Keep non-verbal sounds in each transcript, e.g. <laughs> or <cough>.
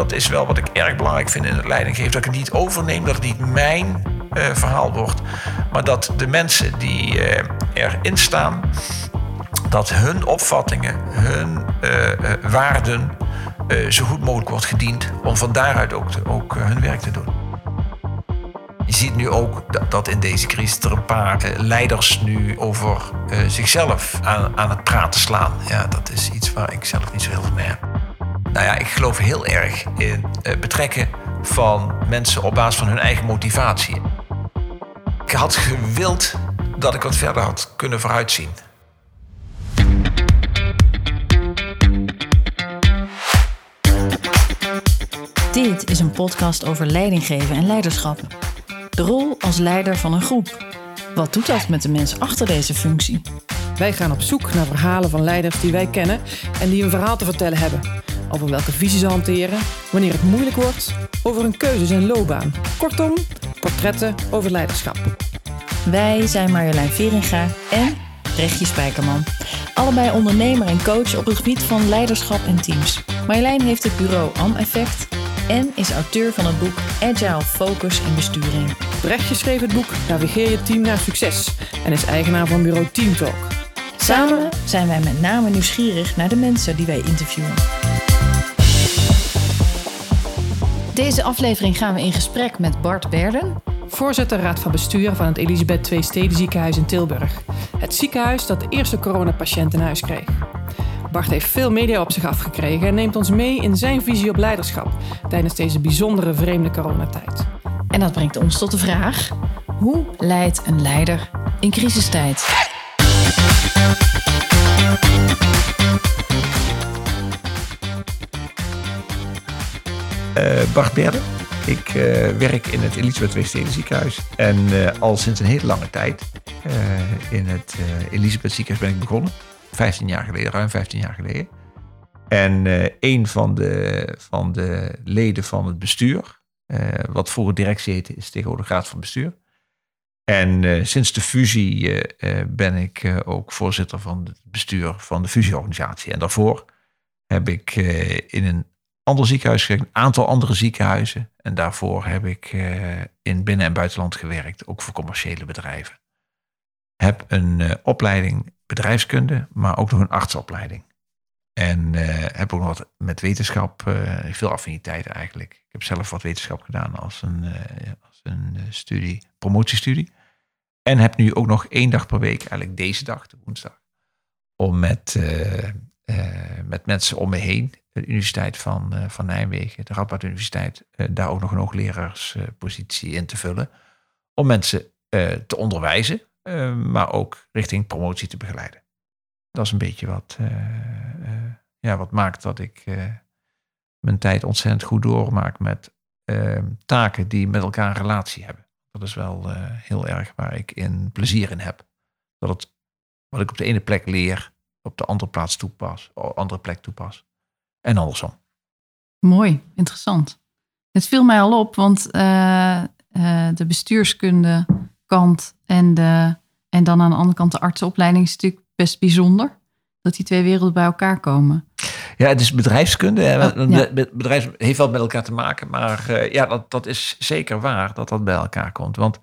dat is wel wat ik erg belangrijk vind in het leidinggeven. Dat ik het niet overneem, dat het niet mijn uh, verhaal wordt. Maar dat de mensen die uh, erin staan, dat hun opvattingen, hun uh, waarden zo goed mogelijk wordt gediend. Om van daaruit ook, ook hun werk te doen. Je ziet nu ook dat in deze crisis er een paar leiders nu over zichzelf aan, het praten slaan. Ja, dat is iets waar ik zelf niet zo heel mee heb. Nou ja, ik geloof heel erg in het betrekken van mensen op basis van hun eigen motivatie. Ik had gewild dat ik wat verder had kunnen vooruitzien. Dit is een podcast over leidinggeven en leiderschap. De rol als leider van een groep. Wat doet dat met de mensen achter deze functie? Wij gaan op zoek naar verhalen van leiders die wij kennen en die een verhaal te vertellen hebben. Over welke visie ze hanteren, wanneer het moeilijk wordt, over hun keuzes en loopbaan. Kortom, portretten over leiderschap. Wij zijn Marjolein Veringa en Rechtje Spijkerman. Allebei ondernemer en coach op het gebied van leiderschap en teams. Marjolein heeft het bureau Am-effect en is auteur van het boek Agile Focus en Besturing. Brechtje schreef het boek Navigeer je team naar succes en is eigenaar van bureau Teamtalk. Samen zijn wij met name nieuwsgierig naar de mensen die wij interviewen. Deze aflevering gaan we in gesprek met Bart Berden, voorzitter Raad van Bestuur van het Elisabeth II Steden Ziekenhuis in Tilburg. Het ziekenhuis dat de eerste coronapatiënt in huis kreeg. Bart heeft veel media op zich afgekregen en neemt ons mee in zijn visie op leiderschap tijdens deze bijzondere vreemde coronatijd. En dat brengt ons tot de vraag: hoe leidt een leider in crisistijd? Bart Berden. Ik uh, werk in het Elisabeth Weststeden ziekenhuis. En uh, al sinds een hele lange tijd in het Elisabeth ziekenhuis ben ik begonnen. 15 jaar geleden, ruim 15 jaar geleden. En een van de, van de leden van het bestuur, wat voor directie heette, is tegenwoordig raad van bestuur. En sinds de fusie ben ik ook voorzitter van het bestuur van de fusieorganisatie. En daarvoor heb ik in een ander ziekenhuis een aantal andere ziekenhuizen. En daarvoor heb ik uh, in binnen- en buitenland gewerkt, ook voor commerciële bedrijven. Heb een uh, opleiding bedrijfskunde, maar ook nog een artsopleiding. En uh, heb ook nog wat met wetenschap, veel affiniteiten eigenlijk. Ik heb zelf wat wetenschap gedaan als een, als een studie, promotiestudie. En heb nu ook nog één dag per week, eigenlijk deze dag, de woensdag, om met, met mensen om me heen de Universiteit van, uh, van Nijmegen, de Radboud Universiteit, uh, daar ook nog een hoogleraarspositie in te vullen. Om mensen te onderwijzen, maar ook richting promotie te begeleiden. Dat is een beetje wat, ja, wat maakt dat ik mijn tijd ontzettend goed doormaak met taken die met elkaar een relatie hebben. Dat is wel heel erg waar ik in plezier in heb. Dat het wat ik op de ene plek leer, op de andere plaats toepas, andere plek toepas en andersom. Mooi, interessant. Het viel mij al op, want uh, uh, de bestuurskunde kant en, de, en dan aan de andere kant de artsenopleiding is natuurlijk best bijzonder. Dat die twee werelden bij elkaar komen. Ja, het is bedrijfskunde. Oh, ja. Bedrijf heeft wel met elkaar te maken. Maar uh, ja, dat, dat is zeker waar dat dat bij elkaar komt. Want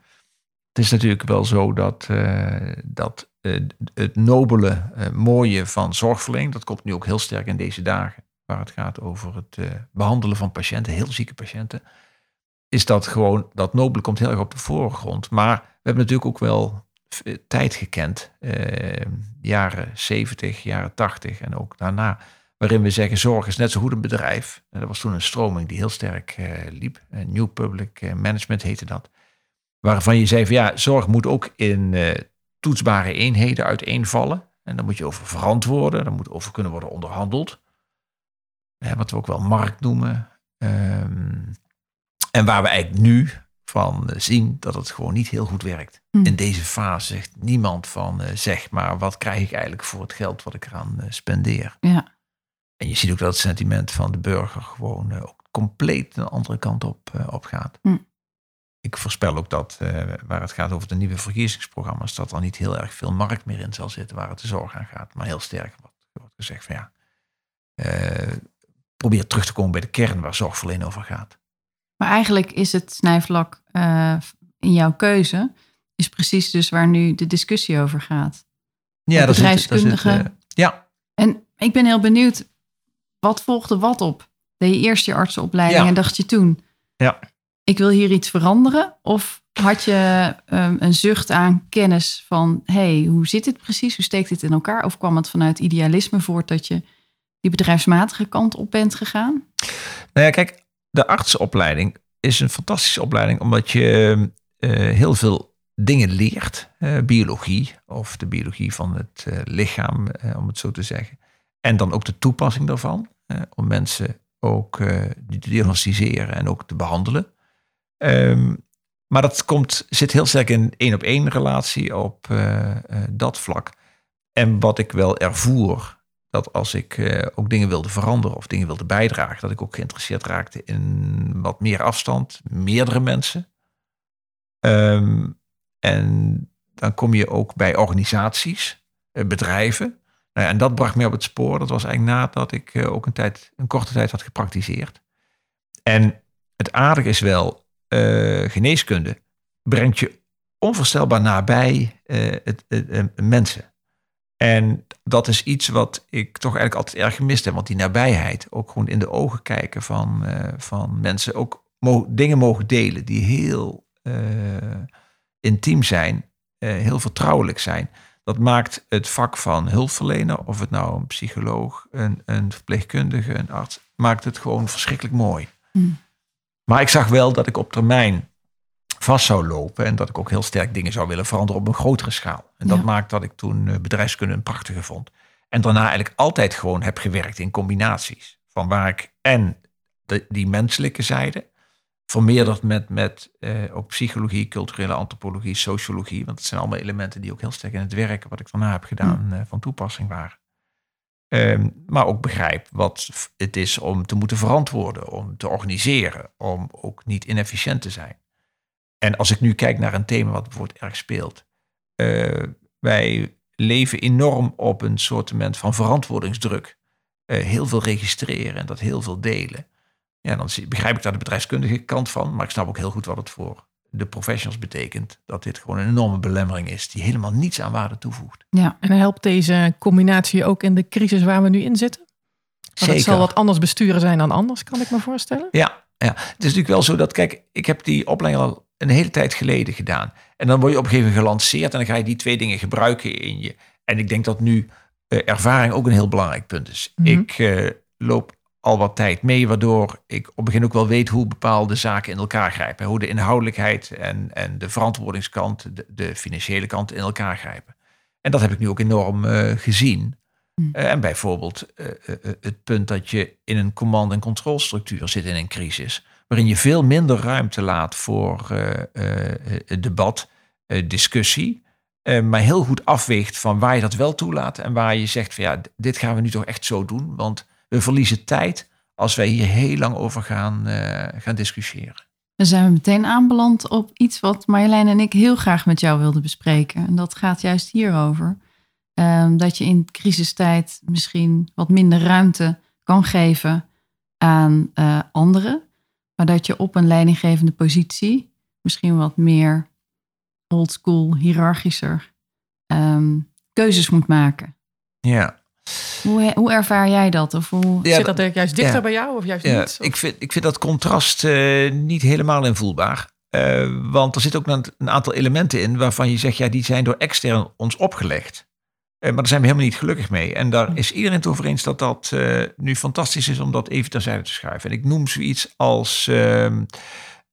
het is natuurlijk wel zo dat, dat het nobele, mooie van zorgverlening, dat komt nu ook heel sterk in deze dagen waar het gaat over het uh, behandelen van patiënten, heel zieke patiënten, is dat gewoon, dat nobele komt heel erg op de voorgrond. Maar we hebben natuurlijk ook wel tijd gekend, uh, jaren 70, jaren 80 en ook daarna, waarin we zeggen zorg is net zo goed een bedrijf. En dat was toen een stroming die heel sterk liep. New Public Management heette dat. Waarvan je zei van ja, zorg moet ook in toetsbare eenheden uiteenvallen. En daar moet je over verantwoorden, daar moet over kunnen worden onderhandeld wat we ook wel markt noemen. Um, en waar we eigenlijk nu van zien dat het gewoon niet heel goed werkt. Mm. In deze fase zegt niemand van uh, zeg maar wat krijg ik eigenlijk voor het geld wat ik eraan uh, spendeer. Ja. En je ziet ook dat het sentiment van de burger gewoon uh, ook compleet een andere kant op, op gaat. Mm. Ik voorspel ook dat waar het gaat over de nieuwe verkiezingsprogramma's, dat er niet heel erg veel markt meer in zal zitten waar het de zorg aan gaat. Maar heel sterk wordt gezegd van ja, probeer terug te komen bij de kern waar zorgverlening over gaat. Maar eigenlijk is het snijvlak uh, in jouw keuze, is precies dus waar nu de discussie over gaat. Ja, dat bedrijfskundige. is het. Uh, ja. En ik ben heel benieuwd, wat volgde wat op? Deed je eerst je artsenopleiding Ja. en dacht je toen, Ja. ik wil hier iets veranderen? Of had je um, een zucht aan kennis van, hey, hoe zit dit precies? Hoe steekt dit in elkaar? Of kwam het vanuit idealisme voort dat je die bedrijfsmatige kant op bent gegaan? Nou ja, kijk, de artsenopleiding is een fantastische opleiding omdat je uh, heel veel dingen leert. Uh, biologie of de biologie van het uh, lichaam, om het zo te zeggen. En dan ook de toepassing daarvan. om mensen ook te diagnosticeren en ook te behandelen. Um, maar dat komt, zit heel sterk in één op één relatie op dat vlak. En wat ik wel ervoer, dat als ik uh, ook dingen wilde veranderen of dingen wilde bijdragen, dat ik ook geïnteresseerd raakte in wat meer afstand, meerdere mensen. Um, en dan kom je ook bij organisaties, uh, bedrijven. Nou ja, en dat bracht mij op het spoor. Dat was eigenlijk nadat ik uh, ook een, tijd, een korte tijd had gepraktiseerd. En het aardige is wel, geneeskunde brengt je onvoorstelbaar nabij het, mensen. En dat is iets wat ik toch eigenlijk altijd erg gemist heb. Want die nabijheid, ook gewoon in de ogen kijken van, uh, van mensen. Ook mo dingen mogen delen die heel uh, intiem zijn, uh, heel vertrouwelijk zijn. Dat maakt het vak van hulpverlener, of het nou een psycholoog, een, een verpleegkundige, een arts, maakt het gewoon verschrikkelijk mooi. Hmm. Maar ik zag wel dat ik op termijn vast zou lopen en dat ik ook heel sterk dingen zou willen veranderen op een grotere schaal. En dat Ja. maakt dat ik toen eh, bedrijfskunde een prachtige vond. En daarna eigenlijk altijd gewoon heb gewerkt in combinaties. Van waar ik en de, die menselijke zijde, vermeerderd met, met eh, ook psychologie, culturele antropologie, sociologie. Want het zijn allemaal elementen die ook heel sterk in het werk wat ik daarna heb gedaan eh, van toepassing waren. Ehm, maar ook begrijp wat het is om te moeten verantwoorden, om te organiseren, om ook niet inefficiënt te zijn. En als ik nu kijk naar een thema wat bijvoorbeeld erg speelt. eh, wij leven enorm op een soortement van verantwoordingsdruk. Eh, heel veel registreren en dat heel veel delen. Ja, dan begrijp ik daar de bedrijfskundige kant van. Maar ik snap ook heel goed wat het voor de professionals betekent. Dat dit gewoon een enorme belemmering is die helemaal niets aan waarde toevoegt. Ja, En helpt deze combinatie ook in de crisis waar we nu in zitten? Want het zal wat anders besturen zijn dan anders, kan ik me voorstellen. Ja, ja, het is natuurlijk wel zo dat, kijk, ik heb die opleiding al een hele tijd geleden gedaan. En dan word je op een gegeven moment gelanceerd en dan ga je die twee dingen gebruiken in je. En ik denk dat nu eh, ervaring ook een heel belangrijk punt is. Mhm. Ik eh, loop al wat tijd mee, waardoor ik op het begin ook wel weet hoe bepaalde zaken in elkaar grijpen. Hoe de inhoudelijkheid en, en de verantwoordingskant, de, de financiële kant in elkaar grijpen. En dat heb ik nu ook enorm eh, gezien. Hmm. Eh, en bijvoorbeeld eh, eh, het punt dat je in een command- en controlestructuur zit in een crisis, waarin je veel minder ruimte laat voor debat, discussie, maar heel goed afweegt van waar je dat wel toelaat en waar je zegt van ja, dit gaan we nu toch echt zo doen, want we verliezen tijd als wij hier heel lang over gaan, gaan discussiëren. dan zijn we meteen aanbeland op iets wat Marjolein en ik heel graag met jou wilden bespreken. En dat gaat juist hierover. Ehm, dat je in crisistijd misschien wat minder ruimte kan geven aan eh, anderen. Maar dat je op een leidinggevende positie misschien wat meer oldschool, hiërarchischer ehm, keuzes moet maken. Ja, Hoe, hoe ervaar jij dat? Of hoe... Ja, Zit dat er juist dichter ja. bij jou of juist Ja, niet? Of- ik, vind, ik vind dat contrast eh, niet helemaal invoelbaar. Eh, want er zitten ook een aantal elementen in waarvan je zegt, ja, die zijn door extern ons opgelegd. Eh, maar daar zijn we helemaal niet gelukkig mee. En daar is iedereen het over eens dat dat eh, nu fantastisch is om dat even terzijde te schuiven. En ik noem zoiets als ehm,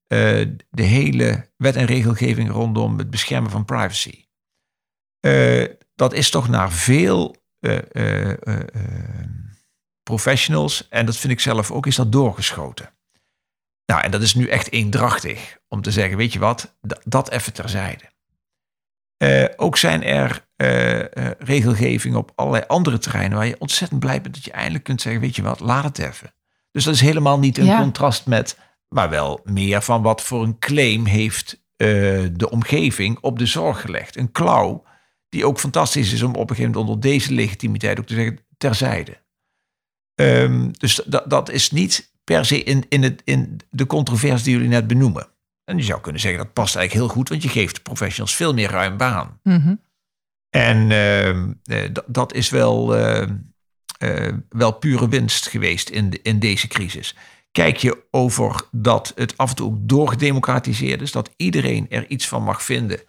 eh, de hele wet en regelgeving rondom het beschermen van privacy. Dat is toch naar veel eh, eh, eh, eh, professionals, en dat vind ik zelf ook, is dat doorgeschoten. Nou, en dat is nu echt eendrachtig om te zeggen, weet je wat, dat, even terzijde. Ook zijn er eh, eh, regelgevingen op allerlei andere terreinen waar je ontzettend blij bent dat je eindelijk kunt zeggen, weet je wat, laat het even. Dus dat is helemaal niet een Ja. contrast met, maar wel meer van wat voor een claim heeft eh, de omgeving op de zorg gelegd. Een klauw die ook fantastisch is om op een gegeven moment onder deze legitimiteit ook te zeggen, terzijde. Ehm, dus dat, dat is niet per se in, in, het, in de controverse die jullie net benoemen. En je zou kunnen zeggen dat past eigenlijk heel goed, want je geeft professionals veel meer ruim baan. Mhm. En ehm, eh, dat- is wel, eh, eh, wel pure winst geweest in, in deze crisis. Kijk je over dat het af en toe doorgedemocratiseerd is, dat iedereen er iets van mag vinden.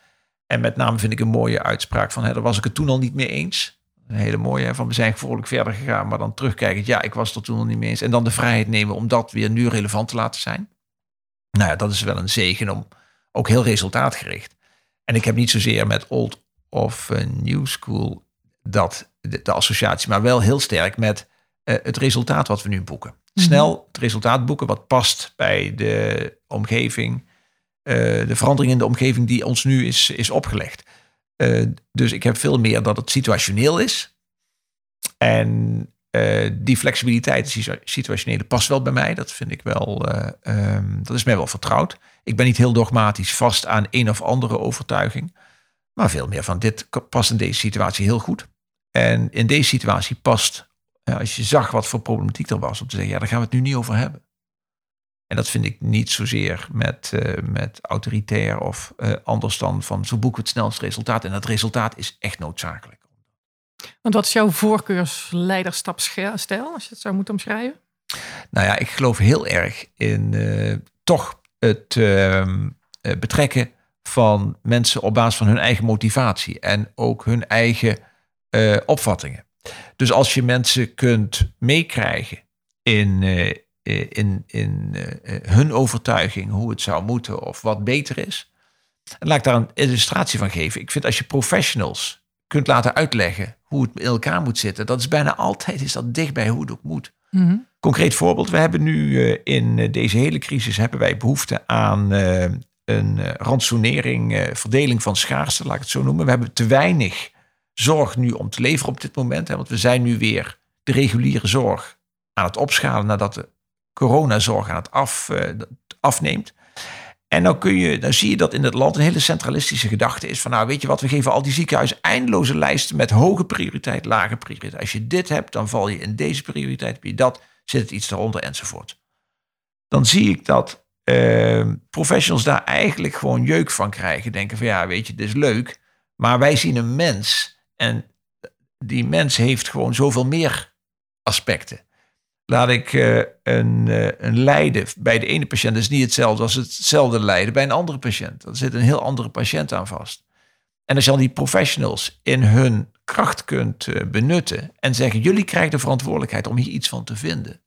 En met name vind ik een mooie uitspraak van, hè, daar was ik het toen al niet mee eens. Een hele mooie, van we zijn vrolijk verder gegaan, maar dan terugkijken, ja, ik was er toen al niet mee eens. En dan de vrijheid nemen om dat weer nu relevant te laten zijn. Nou ja, dat is wel een zegen om ook heel resultaatgericht. En ik heb niet zozeer met old of new school dat de, de associatie, maar wel heel sterk met eh, het resultaat wat we nu boeken. Snel het resultaat boeken wat past bij de omgeving, eh, de verandering in de omgeving die ons nu is, is opgelegd. Eh, dus ik heb veel meer dat het situationeel is. En die flexibiliteit, die situa- situationele, past wel bij mij. Dat vind ik wel, eh, ehm, dat is mij wel vertrouwd. Ik ben niet heel dogmatisch vast aan een of andere overtuiging. Maar veel meer van dit past in deze situatie heel goed. En in deze situatie past, als je zag wat voor problematiek er was, om te zeggen, ja, daar gaan we het nu niet over hebben. En dat vind ik niet zozeer met, eh, met autoritair of eh, anders dan van zo boeken we het snelste resultaat. En dat resultaat is echt noodzakelijk. Want wat is jouw voorkeursleiderschapsstijl, als je het zou moeten omschrijven? Nou ja, ik geloof heel erg in eh, toch het ehm, eh, betrekken van mensen op basis van hun eigen motivatie en ook hun eigen eh, opvattingen. Dus als je mensen kunt meekrijgen in, eh, eh, in, in hun overtuiging hoe het zou moeten of wat beter is. En laat ik daar een illustratie van geven. Ik vind als je professionals kunt laten uitleggen hoe het in elkaar moet zitten, dat is bijna altijd is dat dicht bij hoe het ook moet. Mhm. Concreet voorbeeld, we hebben nu in deze hele crisis hebben wij behoefte aan een eh, ransonering, eh, verdeling van schaarste, laat ik het zo noemen. We hebben te weinig zorg nu om te leveren op dit moment, hè, want we zijn nu weer de reguliere zorg aan het opschalen nadat de coronazorg aan het af, eh, afneemt. En dan, kun je, dan zie je dat in het land een hele centralistische gedachte is van nou weet je wat, we geven al die ziekenhuizen eindeloze lijsten met hoge prioriteit, lage prioriteit. Als je dit hebt, dan val je in deze prioriteit, je dat, zit het iets eronder enzovoort. Dan zie ik dat eh, professionals daar eigenlijk gewoon jeuk van krijgen. Denken van ja, weet je, dit is leuk, maar wij zien een mens en die mens heeft gewoon zoveel meer aspecten. Laat ik eh, een, eh, een lijden bij de ene patiënt is niet hetzelfde als hetzelfde lijden bij een andere patiënt. Er zit een heel andere patiënt aan vast. En als je dan die professionals in hun kracht kunt eh, benutten en zeggen: jullie krijgen de verantwoordelijkheid om hier iets van te vinden.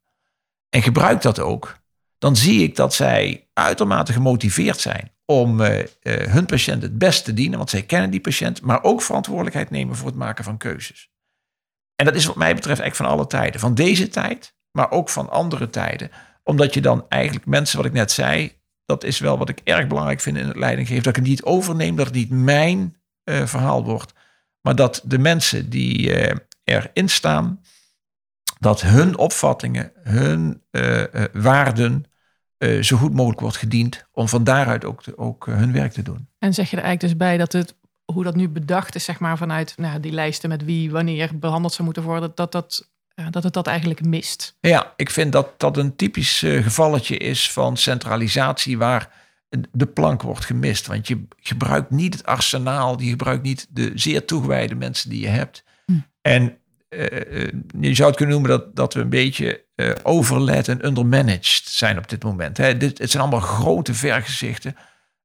En gebruik dat ook. Dan zie ik dat zij uitermate gemotiveerd zijn om eh, eh, hun patiënt het best te dienen, want zij kennen die patiënt, maar ook verantwoordelijkheid nemen voor het maken van keuzes. En dat is wat mij betreft eigenlijk van alle tijden. Van deze tijd, maar ook van andere tijden. Omdat je dan eigenlijk mensen, wat ik net zei, dat is wel wat ik erg belangrijk vind in het leidinggeven. Dat ik het niet overneem, dat het niet mijn eh, verhaal wordt. Maar dat de mensen die erin staan, dat hun opvattingen, hun eh, eh, waarden eh, zo goed mogelijk wordt gediend. Om van daaruit ook, te- ook hun werk te doen. En zeg je er eigenlijk dus bij dat het, hoe dat nu bedacht is, zeg maar, vanuit nou, die lijsten met wie, wanneer behandeld zou moeten worden, dat, dat, dat het dat eigenlijk mist. Ja, ik vind dat dat een typisch gevalletje is van centralisatie waar de plank wordt gemist. Want je gebruikt niet het arsenaal, je gebruikt niet de zeer toegewijde mensen die je hebt. En eh, eh, je zou het kunnen noemen dat, dat we een beetje eh overlet en undermanaged zijn op dit moment. Hè. Dit, het zijn allemaal grote vergezichten.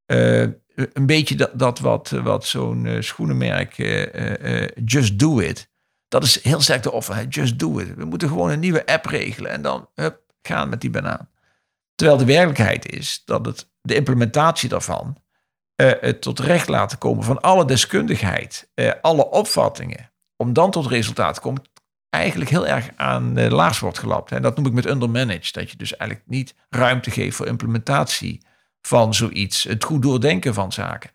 Eh, een beetje dat, dat wat, wat zo'n eh, schoenenmerk eh, eh, eh, Just Do It. Dat is heel sterk de offer. Just do it. We moeten gewoon een nieuwe app regelen en dan hup, gaan met die banaan. Terwijl de werkelijkheid is dat het, de implementatie daarvan, eh, het tot recht laten komen van alle deskundigheid, eh, alle opvattingen, om dan tot resultaat komen, eigenlijk heel erg aan de laars wordt gelapt. En dat noem ik met undermanaged. Dat je dus eigenlijk niet ruimte geeft voor implementatie van zoiets. Het goed doordenken van zaken.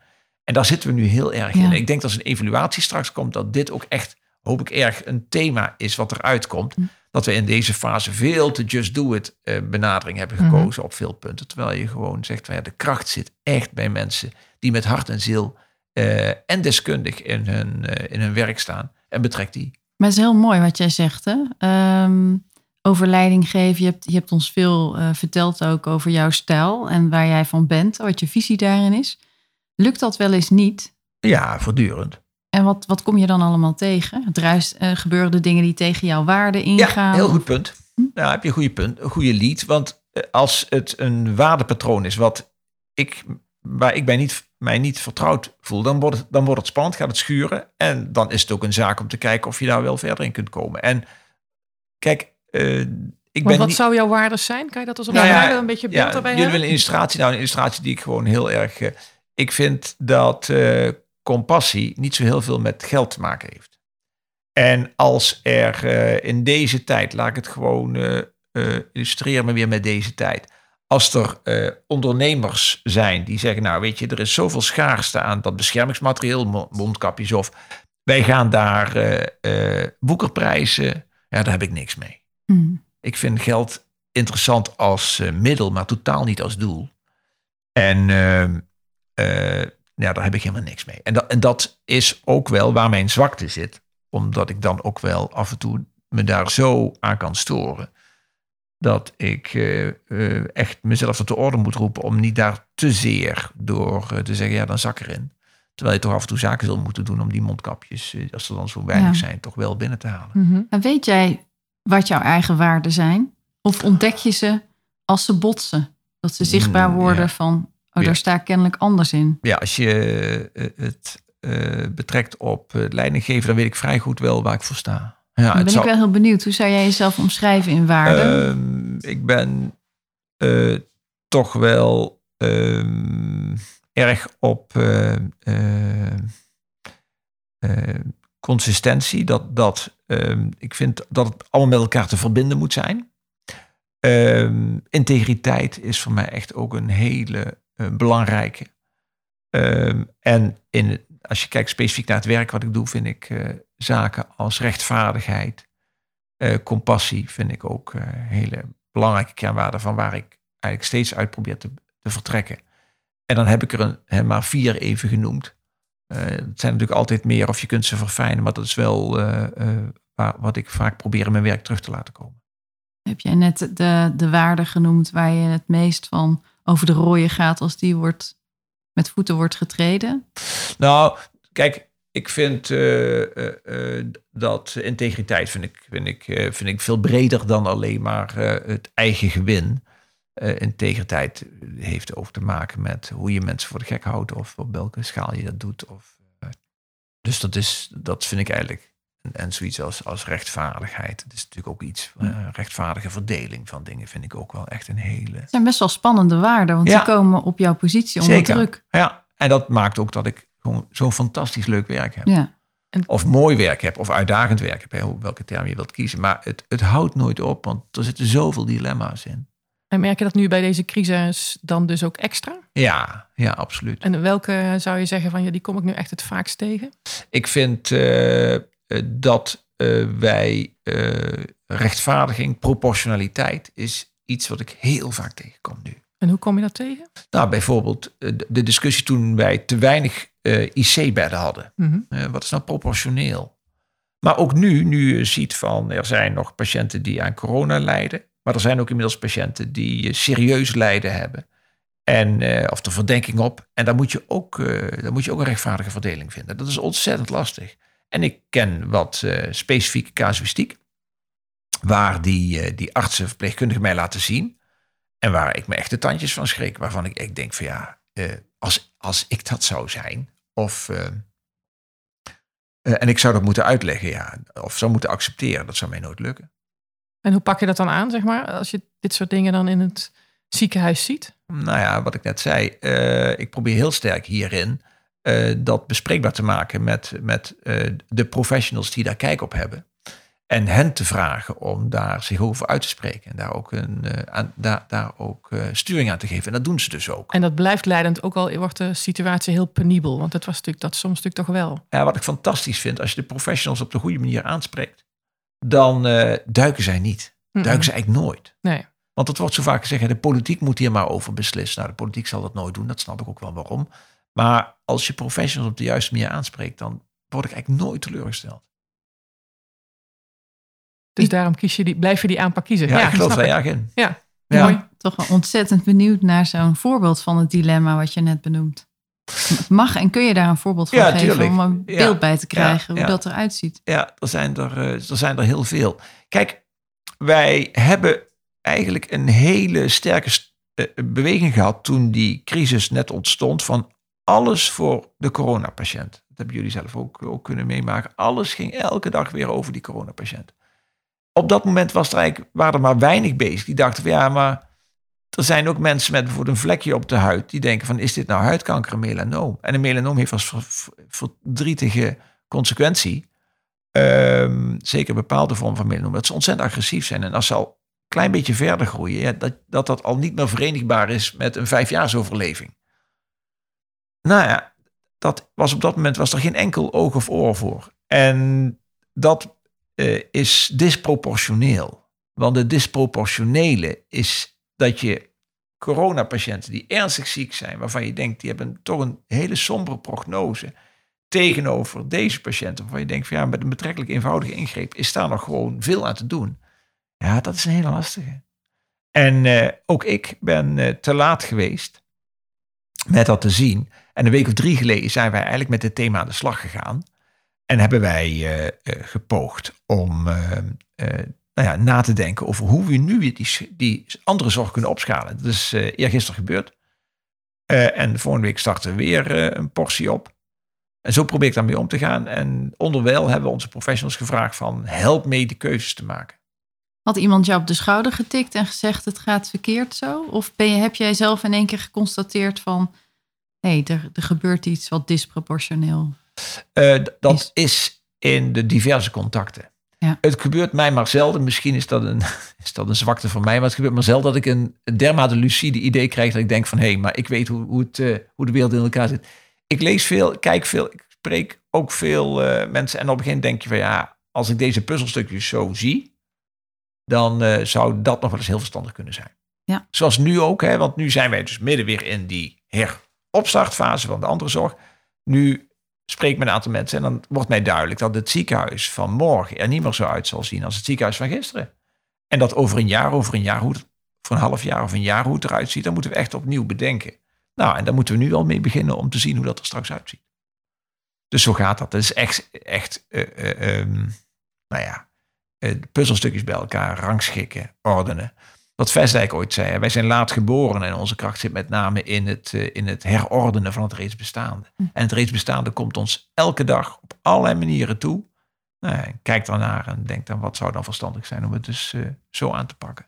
En daar zitten we nu heel erg Ja. in. Ik denk dat als een evaluatie straks komt, dat dit ook echt, hoop ik erg, een thema is wat eruit komt. Dat we in deze fase veel te just do it eh, benadering hebben gekozen op veel punten. Terwijl je gewoon zegt, van, ja, de kracht zit echt bij mensen die met hart en ziel eh, en deskundig in hun, eh, in hun werk staan. En betrekt die. Maar het is heel mooi wat jij zegt. Hè? Ehm, over leiding geven. Je hebt, je hebt ons veel eh, verteld ook over jouw stijl en waar jij van bent, wat je visie daarin is. Lukt dat wel eens niet? Ja, voortdurend. En wat, wat kom je dan allemaal tegen? Het ruist, uh, gebeuren de dingen die tegen jouw waarde ingaan? Ja, heel goed punt. Hm? Nou, heb je een goede punt, een goede lead. Want eh, als het een waardepatroon is wat ik, waar ik mij niet, mij niet vertrouwd voel, dan wordt, het, dan wordt het spannend, gaat het schuren. En dan is het ook een zaak om te kijken of je daar wel verder in kunt komen. En kijk, uh, ik ben wat niet... zou jouw waardes zijn? Kan je dat als op Nou ja, een beetje beeld ja, jullie hebben? willen een illustratie. Nou, een illustratie die ik gewoon heel erg... Uh, ik vind dat uh, compassie niet zo heel veel met geld te maken heeft. En als er uh, in deze tijd, laat ik het gewoon illustreren, maar weer met deze tijd. Als er ondernemers zijn die zeggen, nou weet je, er is zoveel schaarste aan dat beschermingsmateriaal, mondkapjes of... Wij gaan daar boekerprijzen, ja, daar heb ik niks mee. Mm. Ik vind geld interessant als uh, middel, maar totaal niet als doel. En uh, uh, ja, daar heb ik helemaal niks mee. En dat, en dat is ook wel waar mijn zwakte zit. Omdat ik dan ook wel af en toe me daar zo aan kan storen. Dat ik uh, echt mezelf tot de orde moet roepen om niet daar te zeer door te zeggen, ja, dan zak erin. Terwijl je toch af en toe zaken zult moeten doen om die mondkapjes, als er dan zo weinig ja. zijn, toch wel binnen te halen. Mm -hmm. En weet jij wat jouw eigen waarden zijn? Of ontdek je ze als ze botsen? Dat ze zichtbaar worden ja. van, oh, daar sta ik kennelijk anders in. Ja, als je het betrekt op leidinggeven, dan weet ik vrij goed wel waar ik voor sta. Ja, dan ben ik wel heel benieuwd. Hoe zou jij jezelf omschrijven in waarden? Uh, ik ben uh, toch wel ehm, erg op uh, consistentie. Dat, dat um, ik vind dat het allemaal met elkaar te verbinden moet zijn. Integriteit is voor mij echt ook een hele belangrijke. En in, als je kijkt specifiek naar het werk wat ik doe, vind ik zaken als rechtvaardigheid, uh, compassie, vind ik ook hele belangrijke kernwaarden van waar ik eigenlijk steeds uit probeer te, te vertrekken. En dan heb ik er een, he, maar vier even genoemd. Uh, het zijn natuurlijk altijd meer of je kunt ze verfijnen, maar dat is wel uh, uh, waar, wat ik vaak probeer in mijn werk terug te laten komen. Heb jij net de, de waarde genoemd waar je het meest van over de rode gaat als die wordt, met voeten wordt getreden? Nou, kijk, ik vind dat integriteit vind ik, vind, ik, vind ik veel breder dan alleen maar het eigen gewin. Uh, integriteit heeft ook te maken met hoe je mensen voor de gek houdt of op welke schaal je dat doet. Of, uh, dus dat, is, dat vind ik eigenlijk. En, en zoiets als, als rechtvaardigheid. Het is natuurlijk ook iets. Uh, rechtvaardige verdeling van dingen vind ik ook wel echt een hele. Het zijn best wel spannende waarden, want Ja. die komen op jouw positie onder Zeker. druk. Ja, en dat maakt ook dat ik gewoon zo'n fantastisch leuk werk heb. Ja. Of mooi werk heb, of uitdagend werk heb, hè, welke term je wilt kiezen. Maar het, het houdt nooit op, want er zitten zoveel dilemma's in. En merk je dat nu bij deze crisis dan dus ook extra? Ja, ja, absoluut. En welke zou je zeggen van ja, die kom ik nu echt het vaakst tegen? Ik vind uh, dat uh, wij uh, rechtvaardiging, proportionaliteit is iets wat ik heel vaak tegenkom nu. En hoe kom je dat tegen? Nou, bijvoorbeeld de discussie toen wij te weinig IC-bedden hadden. Mm -hmm. wat is nou proportioneel? Maar ook nu, nu je ziet van er zijn nog patiënten die aan corona lijden. Maar er zijn ook inmiddels patiënten die serieus lijden hebben. En, uh, of de verdenking op. En daar moet, je ook, daar moet je ook een rechtvaardige verdeling vinden. Dat is ontzettend lastig. En ik ken wat specifieke casuïstiek. Waar die, die artsen, verpleegkundigen mij laten zien. En waar ik me echt de tandjes van schrik. Waarvan ik, ik denk van ja, als, als ik dat zou zijn. Of, en ik zou dat moeten uitleggen. Ja, of zou moeten accepteren. Dat zou mij nooit lukken. En hoe pak je dat dan aan, zeg maar, als je dit soort dingen dan in het ziekenhuis ziet? Nou ja, wat ik net zei, ik probeer heel sterk hierin dat bespreekbaar te maken met, met de professionals die daar kijk op hebben. En hen te vragen om daar zich over uit te spreken. En daar ook, een, aan, daar, daar ook sturing aan te geven. En dat doen ze dus ook. En dat blijft leidend, ook al wordt de situatie heel penibel. Want dat was natuurlijk dat soms natuurlijk toch wel. Ja, wat ik fantastisch vind, als je de professionals op de goede manier aanspreekt dan uh, duiken zij niet. Mm -mm. Duiken ze eigenlijk nooit. Nee. Want het wordt zo vaak gezegd, de politiek moet hier maar over beslissen. Nou, de politiek zal dat nooit doen, dat snap ik ook wel waarom. Maar als je professionals op de juiste manier aanspreekt, dan word ik eigenlijk nooit teleurgesteld. Dus daarom kies je die, blijf je die aanpak kiezen. Ja, ik geloof daar erg in. Ja, Ja. mooi. toch wel ontzettend benieuwd naar zo'n voorbeeld van het dilemma wat je net benoemt. Mag en kun je daar een voorbeeld van Ja, geven tuurlijk. om een Ja. beeld bij te krijgen Ja, hoe ja. dat eruit ziet? Ja, er zijn er, eh, er zijn er heel veel. Kijk, wij hebben eigenlijk een hele sterke st- eh, beweging gehad toen die crisis net ontstond van alles voor de coronapatiënt. Dat hebben jullie zelf ook, ook kunnen meemaken. Alles ging elke dag weer over die coronapatiënt. Op dat moment was er eigenlijk, waren er maar weinig bezig. Die dachten van ja, maar er zijn ook mensen met bijvoorbeeld een vlekje op de huid. Die denken van is dit nou huidkanker, melanoom? En een melanoom heeft als ver- ver- verdrietige consequentie Ehm, zeker bepaalde vormen van melanoom, dat ze ontzettend agressief zijn. En als ze al een klein beetje verder groeien, ja, dat, dat dat al niet meer verenigbaar is met een vijfjaarsoverleving. Nou ja, dat was op dat moment was er geen enkel oog of oor voor. En dat eh, is disproportioneel. Want het disproportionele is dat je coronapatiënten die ernstig ziek zijn, waarvan je denkt die hebben toch een hele sombere prognose, tegenover deze patiënten, waarvan je denkt van ja, met een betrekkelijk eenvoudige ingreep is daar nog gewoon veel aan te doen. Ja, dat is een hele lastige. En eh, ook ik ben eh, te laat geweest met dat te zien. En een week of drie geleden zijn wij eigenlijk met dit thema aan de slag gegaan. En hebben wij eh, eh, gepoogd om eh, nou ja, na te denken over hoe we nu die, andere zorg kunnen opschalen. Dat is eergisteren gebeurd. En volgende week starten we weer een portie op. En zo probeer ik daarmee om te gaan. En onderwijl hebben we onze professionals gevraagd van help mee de keuzes te maken. Had iemand jou op de schouder getikt en gezegd het gaat verkeerd zo? Of ben je, heb jij zelf in één keer geconstateerd van hé, er, er gebeurt iets wat disproportioneel? Eh, dat Is- in de diverse contacten. Ja. Het gebeurt mij maar zelden, misschien is dat, een, <laughs> is dat een zwakte van mij, maar het gebeurt maar zelden dat ik een, een dermate lucide idee krijg dat ik denk van hé, maar ik weet hoe, hoe, het, eh, hoe de wereld in elkaar zit. Ik lees veel, kijk veel, ik spreek ook veel eh, mensen en op een gegeven moment denk je van ja, als ik deze puzzelstukjes zo zie, dan zou dat nog wel eens heel verstandig kunnen zijn. Ja. Zoals nu ook, hè, want nu zijn wij dus midden weer in die heropstartfase van de andere zorg. Nu spreek met een aantal mensen en dan wordt mij duidelijk dat het ziekenhuis van morgen er niet meer zo uit zal zien als het ziekenhuis van gisteren. En dat over een jaar, over een jaar, hoe voor een half jaar of een jaar hoe het eruit ziet, dan moeten we echt opnieuw bedenken. Nou, en daar moeten we nu al mee beginnen om te zien hoe dat er straks uitziet. Dus zo gaat dat. Dat is echt, echt eh, eh, ehm, nou ja, eh, puzzelstukjes bij elkaar rangschikken, ordenen. Wat Vestdijk ooit zei, wij zijn laat geboren en onze kracht zit met name in het, eh, in het herordenen van het reeds bestaande. En het reeds bestaande komt ons elke dag op allerlei manieren toe. Nou, kijk daarnaar en denk dan wat zou dan verstandig zijn om het dus eh, zo aan te pakken.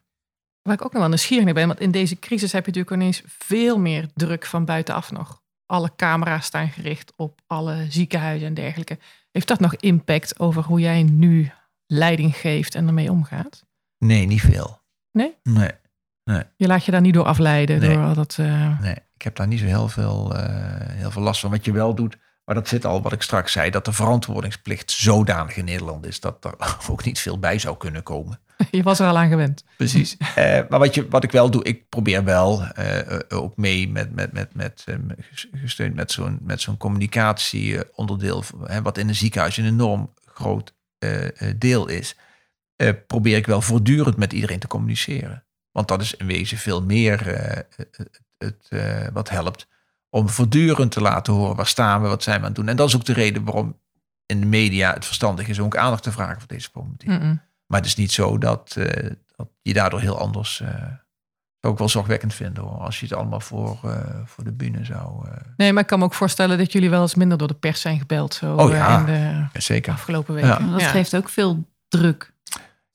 Waar ik ook nog wel nieuwsgierig naar ben, want in deze crisis heb je natuurlijk ineens veel meer druk van buitenaf nog. Alle camera's staan gericht op alle ziekenhuizen en dergelijke. Heeft dat nog impact over hoe jij nu leiding geeft en ermee omgaat? Nee, niet veel. Nee? Nee, Je laat je daar niet door afleiden Nee. door al dat. eh, nee. Ik heb daar niet zo heel veel, eh, heel veel last van. Wat je wel doet, maar dat zit al wat ik straks zei, dat de verantwoordingsplicht zodanig in Nederland is dat er <laughs> ook niet veel bij zou kunnen komen. <laughs> je was er al aan gewend. Precies. <laughs> Eh, maar wat, je, wat ik wel doe, ik probeer wel ook mee met, met, met, met gesteund met zo'n, met zo'n communicatieonderdeel, wat in een ziekenhuis een enorm groot deel is, eh, probeer ik wel voortdurend met iedereen te communiceren. Want dat is in wezen veel meer eh, het, het, eh, wat helpt om voortdurend te laten horen waar staan we, wat zijn we aan het doen. En dat is ook de reden waarom in de media het verstandig is om ook aandacht te vragen voor deze problematiek. Maar het is niet zo dat, eh, dat je daardoor heel anders. eh zou ik wel zorgwekkend vinden hoor. Als je het allemaal voor, eh, voor de bühne zou. eh, Nee, maar ik kan me ook voorstellen dat jullie wel eens minder door de pers zijn gebeld. Zo Oh ja. in de ja, zeker. afgelopen weken. Dat Ja. geeft ook veel druk.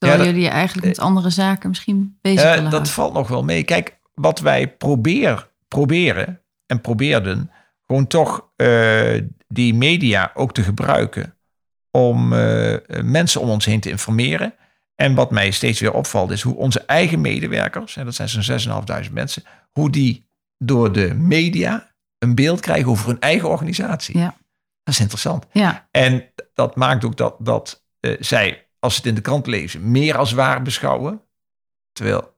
Terwijl dat- jullie je eigenlijk met andere zaken misschien bezig willen dat houden. valt nog wel mee. Kijk, wat wij probeer, proberen en probeerden. Gewoon toch eh, die media ook te gebruiken. Om eh, mensen om ons heen te informeren. En wat mij steeds weer opvalt is hoe onze eigen medewerkers, en dat zijn zo'n 6.500 mensen, hoe die door de media een beeld krijgen over hun eigen organisatie. Ja. Dat is interessant. Ja, En dat maakt ook dat, dat zij, als ze het in de krant lezen, meer als waar beschouwen. Terwijl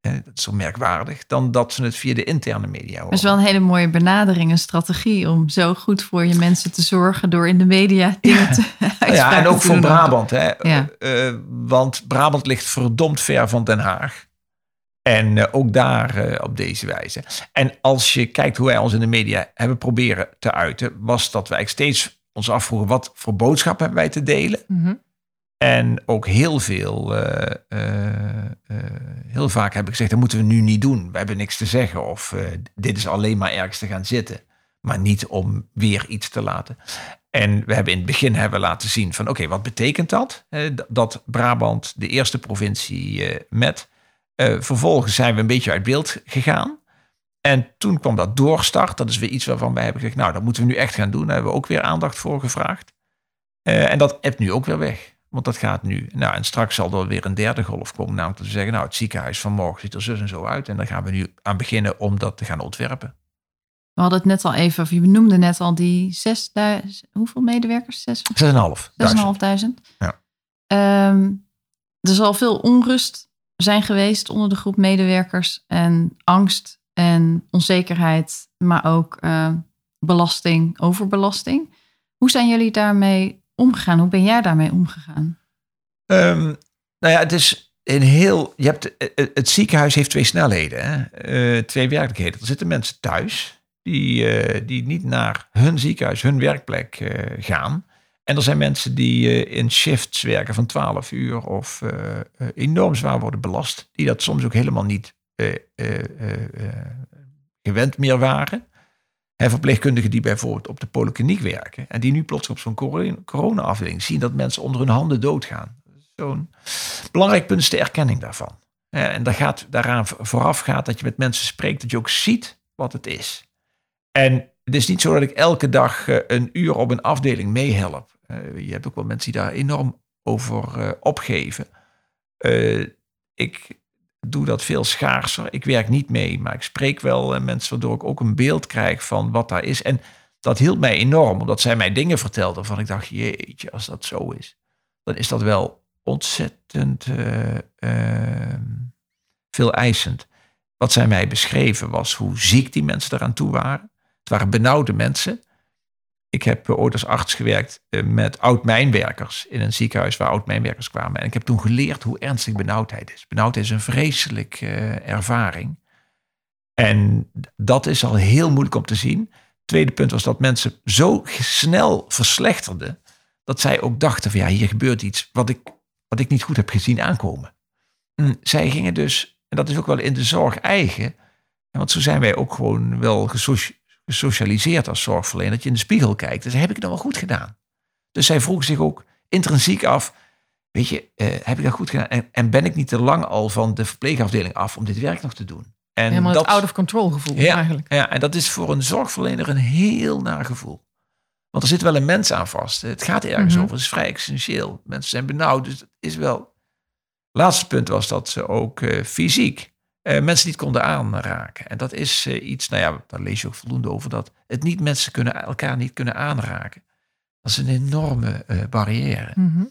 hè, dat is zo merkwaardig, dan dat ze het via de interne media horen. Dat is wel een hele mooie benadering, een strategie om zo goed voor je mensen te zorgen door in de media dingen te <laughs> Ja, en ook voor. Brabant. Hè? Ja. Eh, want Brabant ligt verdomd ver van Den Haag. En eh, ook daar eh, op deze wijze. En als je kijkt hoe wij ons in de media hebben proberen te uiten, was dat wij steeds ons afvroegen: wat voor boodschap hebben wij te delen? Mhm. En ook heel veel, eh, eh, eh, heel vaak heb ik gezegd, dat moeten we nu niet doen. We hebben niks te zeggen of dit is alleen maar ergens te gaan zitten. Maar niet om weer iets te laten. En we hebben in het begin hebben laten zien van oké, wat betekent dat? Dat Brabant de eerste provincie met. Vervolgens zijn we een beetje uit beeld gegaan. En toen kwam dat doorstart. Dat is weer iets waarvan wij hebben gezegd, nou dat moeten we nu echt gaan doen. Daar hebben we ook weer aandacht voor gevraagd. En dat hebt nu ook weer weg. Want dat gaat nu. Nou, en straks zal er weer een derde golf komen. Namelijk dat we zeggen, nou, het ziekenhuis van morgen ziet er zus en zo uit. En daar gaan we nu aan beginnen om dat te gaan ontwerpen. We hadden het net al even, of je benoemde net al die 6000, hoeveel medewerkers? 6 6,5. 6.500. Ja. Ehm, er zal veel onrust zijn geweest onder de groep medewerkers en angst en onzekerheid, maar ook eh, belasting, overbelasting. Hoe zijn jullie daarmee omgegaan? Hoe ben jij daarmee omgegaan? Ehm, nou ja, het is een heel. Je hebt, eh, het ziekenhuis heeft twee snelheden, hè? Eh, twee werkelijkheden. Er zitten mensen thuis die, eh, die niet naar hun ziekenhuis, hun werkplek eh, gaan. En er zijn mensen die eh, in shifts werken van 12 uur of eh, eh, enorm zwaar worden belast, die dat soms ook helemaal niet eh, eh, eh, eh, gewend meer waren. En verpleegkundigen die bijvoorbeeld op de polykliniek werken en die nu plots op zo'n corona- corona-afdeling zien dat mensen onder hun handen doodgaan. Zo'n belangrijk punt is de erkenning daarvan. En daar gaat, daaraan vooraf gaat dat je met mensen spreekt, dat je ook ziet wat het is. En het is niet zo dat ik elke dag eh, een uur op een afdeling meehelp. Eh, Je hebt ook wel mensen die daar enorm over eh, opgeven. Ik doe dat veel schaarser. Ik werk niet mee, maar ik spreek wel eh, mensen waardoor ik ook een beeld krijg van wat daar is. En dat hielp mij enorm, omdat zij mij dingen vertelde waarvan ik dacht, jeetje, als dat zo is, dan is dat wel ontzettend eh, eh, veel eisend. Wat zij mij beschreven was hoe ziek die mensen eraan toe waren. Het waren benauwde mensen. Ik heb eh, ooit als arts gewerkt eh, met oud-mijnwerkers in een ziekenhuis waar oud-mijnwerkers kwamen. En ik heb toen geleerd hoe ernstig benauwdheid is. Benauwdheid is een vreselijke eh, ervaring. En dat is al heel moeilijk om te zien. Tweede punt was dat mensen zo snel verslechterden dat zij ook dachten van ja, hier gebeurt iets wat ik, wat ik niet goed heb gezien aankomen. Zij gingen dus, en dat is ook wel in de zorg eigen, want zo zijn wij ook gewoon wel gesocialiseerd als zorgverlener, dat je in de spiegel kijkt. Dus heb ik het nou wel goed gedaan? Dus zij vroegen zich ook intrinsiek af, weet je, eh, heb ik dat goed gedaan? En, en ben ik niet te lang al van de verpleegafdeling af om dit werk nog te doen? En Helemaal dat, het out of control gevoel Ja. eigenlijk. ja, en dat is voor een zorgverlener een heel naar gevoel. Want er zit wel een mens aan vast. Het gaat ergens Mhm. over. Het is vrij essentieel. Mensen zijn benauwd. Dus het is wel. Laatste punt was dat ze ook eh, fysiek eh, mensen niet konden aanraken. En dat is eh, iets, nou ja, daar lees je ook voldoende over, dat het niet mensen kunnen, elkaar niet kunnen aanraken. Dat is een enorme eh, barrière. Mhm.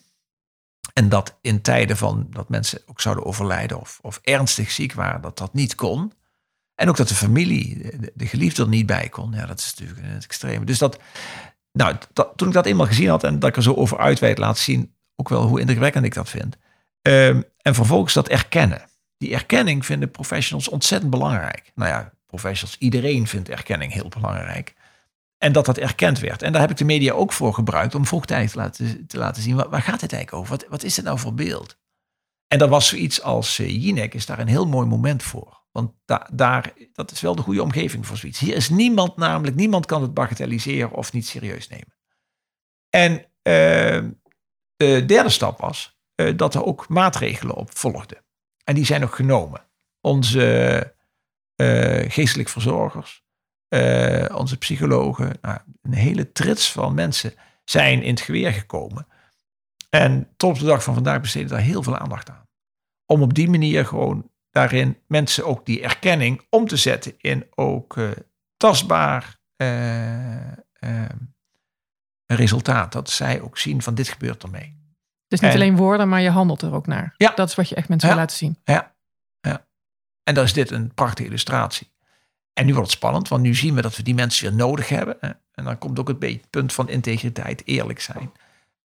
En dat in tijden van dat mensen ook zouden overlijden of, of ernstig ziek waren, dat dat niet kon. En ook dat de familie, de, de geliefde er niet bij kon. Ja, dat is natuurlijk het extreme. Dus dat, nou, dat, toen ik dat eenmaal gezien had en dat ik er zo over uitweid laat zien, ook wel hoe indrukwekkend ik dat vind. Ehm, en vervolgens dat erkennen. Die erkenning vinden professionals ontzettend belangrijk. Nou ja, professionals, iedereen vindt erkenning heel belangrijk. En dat dat erkend werd. En daar heb ik de media ook voor gebruikt om vroegtijdig te laten, te laten zien. Waar, gaat het eigenlijk over? Wat, wat is dit nou voor beeld? En dat was zoiets als uh, Jinek is daar een heel mooi moment voor. Want da, daar, dat is wel de goede omgeving voor zoiets. Hier is niemand namelijk, niemand kan het bagatelliseren of niet serieus nemen. En uh, de derde stap was uh, dat er ook maatregelen op volgden. En die zijn ook genomen. Onze uh, geestelijk verzorgers, uh, onze psychologen, nou, een hele trits van mensen zijn in het geweer gekomen. En tot op de dag van vandaag besteden daar heel veel aandacht aan. Om op die manier gewoon daarin mensen ook die erkenning om te zetten in ook uh, tastbaar resultaat. Dat zij ook zien van dit gebeurt ermee. Dus niet en, alleen woorden, maar je handelt er ook naar. Ja. Dat is wat je echt mensen ja. wil laten zien. Ja. ja. En daar is dit een prachtige illustratie. En nu wordt het spannend, want nu zien we dat we die mensen weer nodig hebben. En dan komt ook het beetje- punt van integriteit, eerlijk zijn.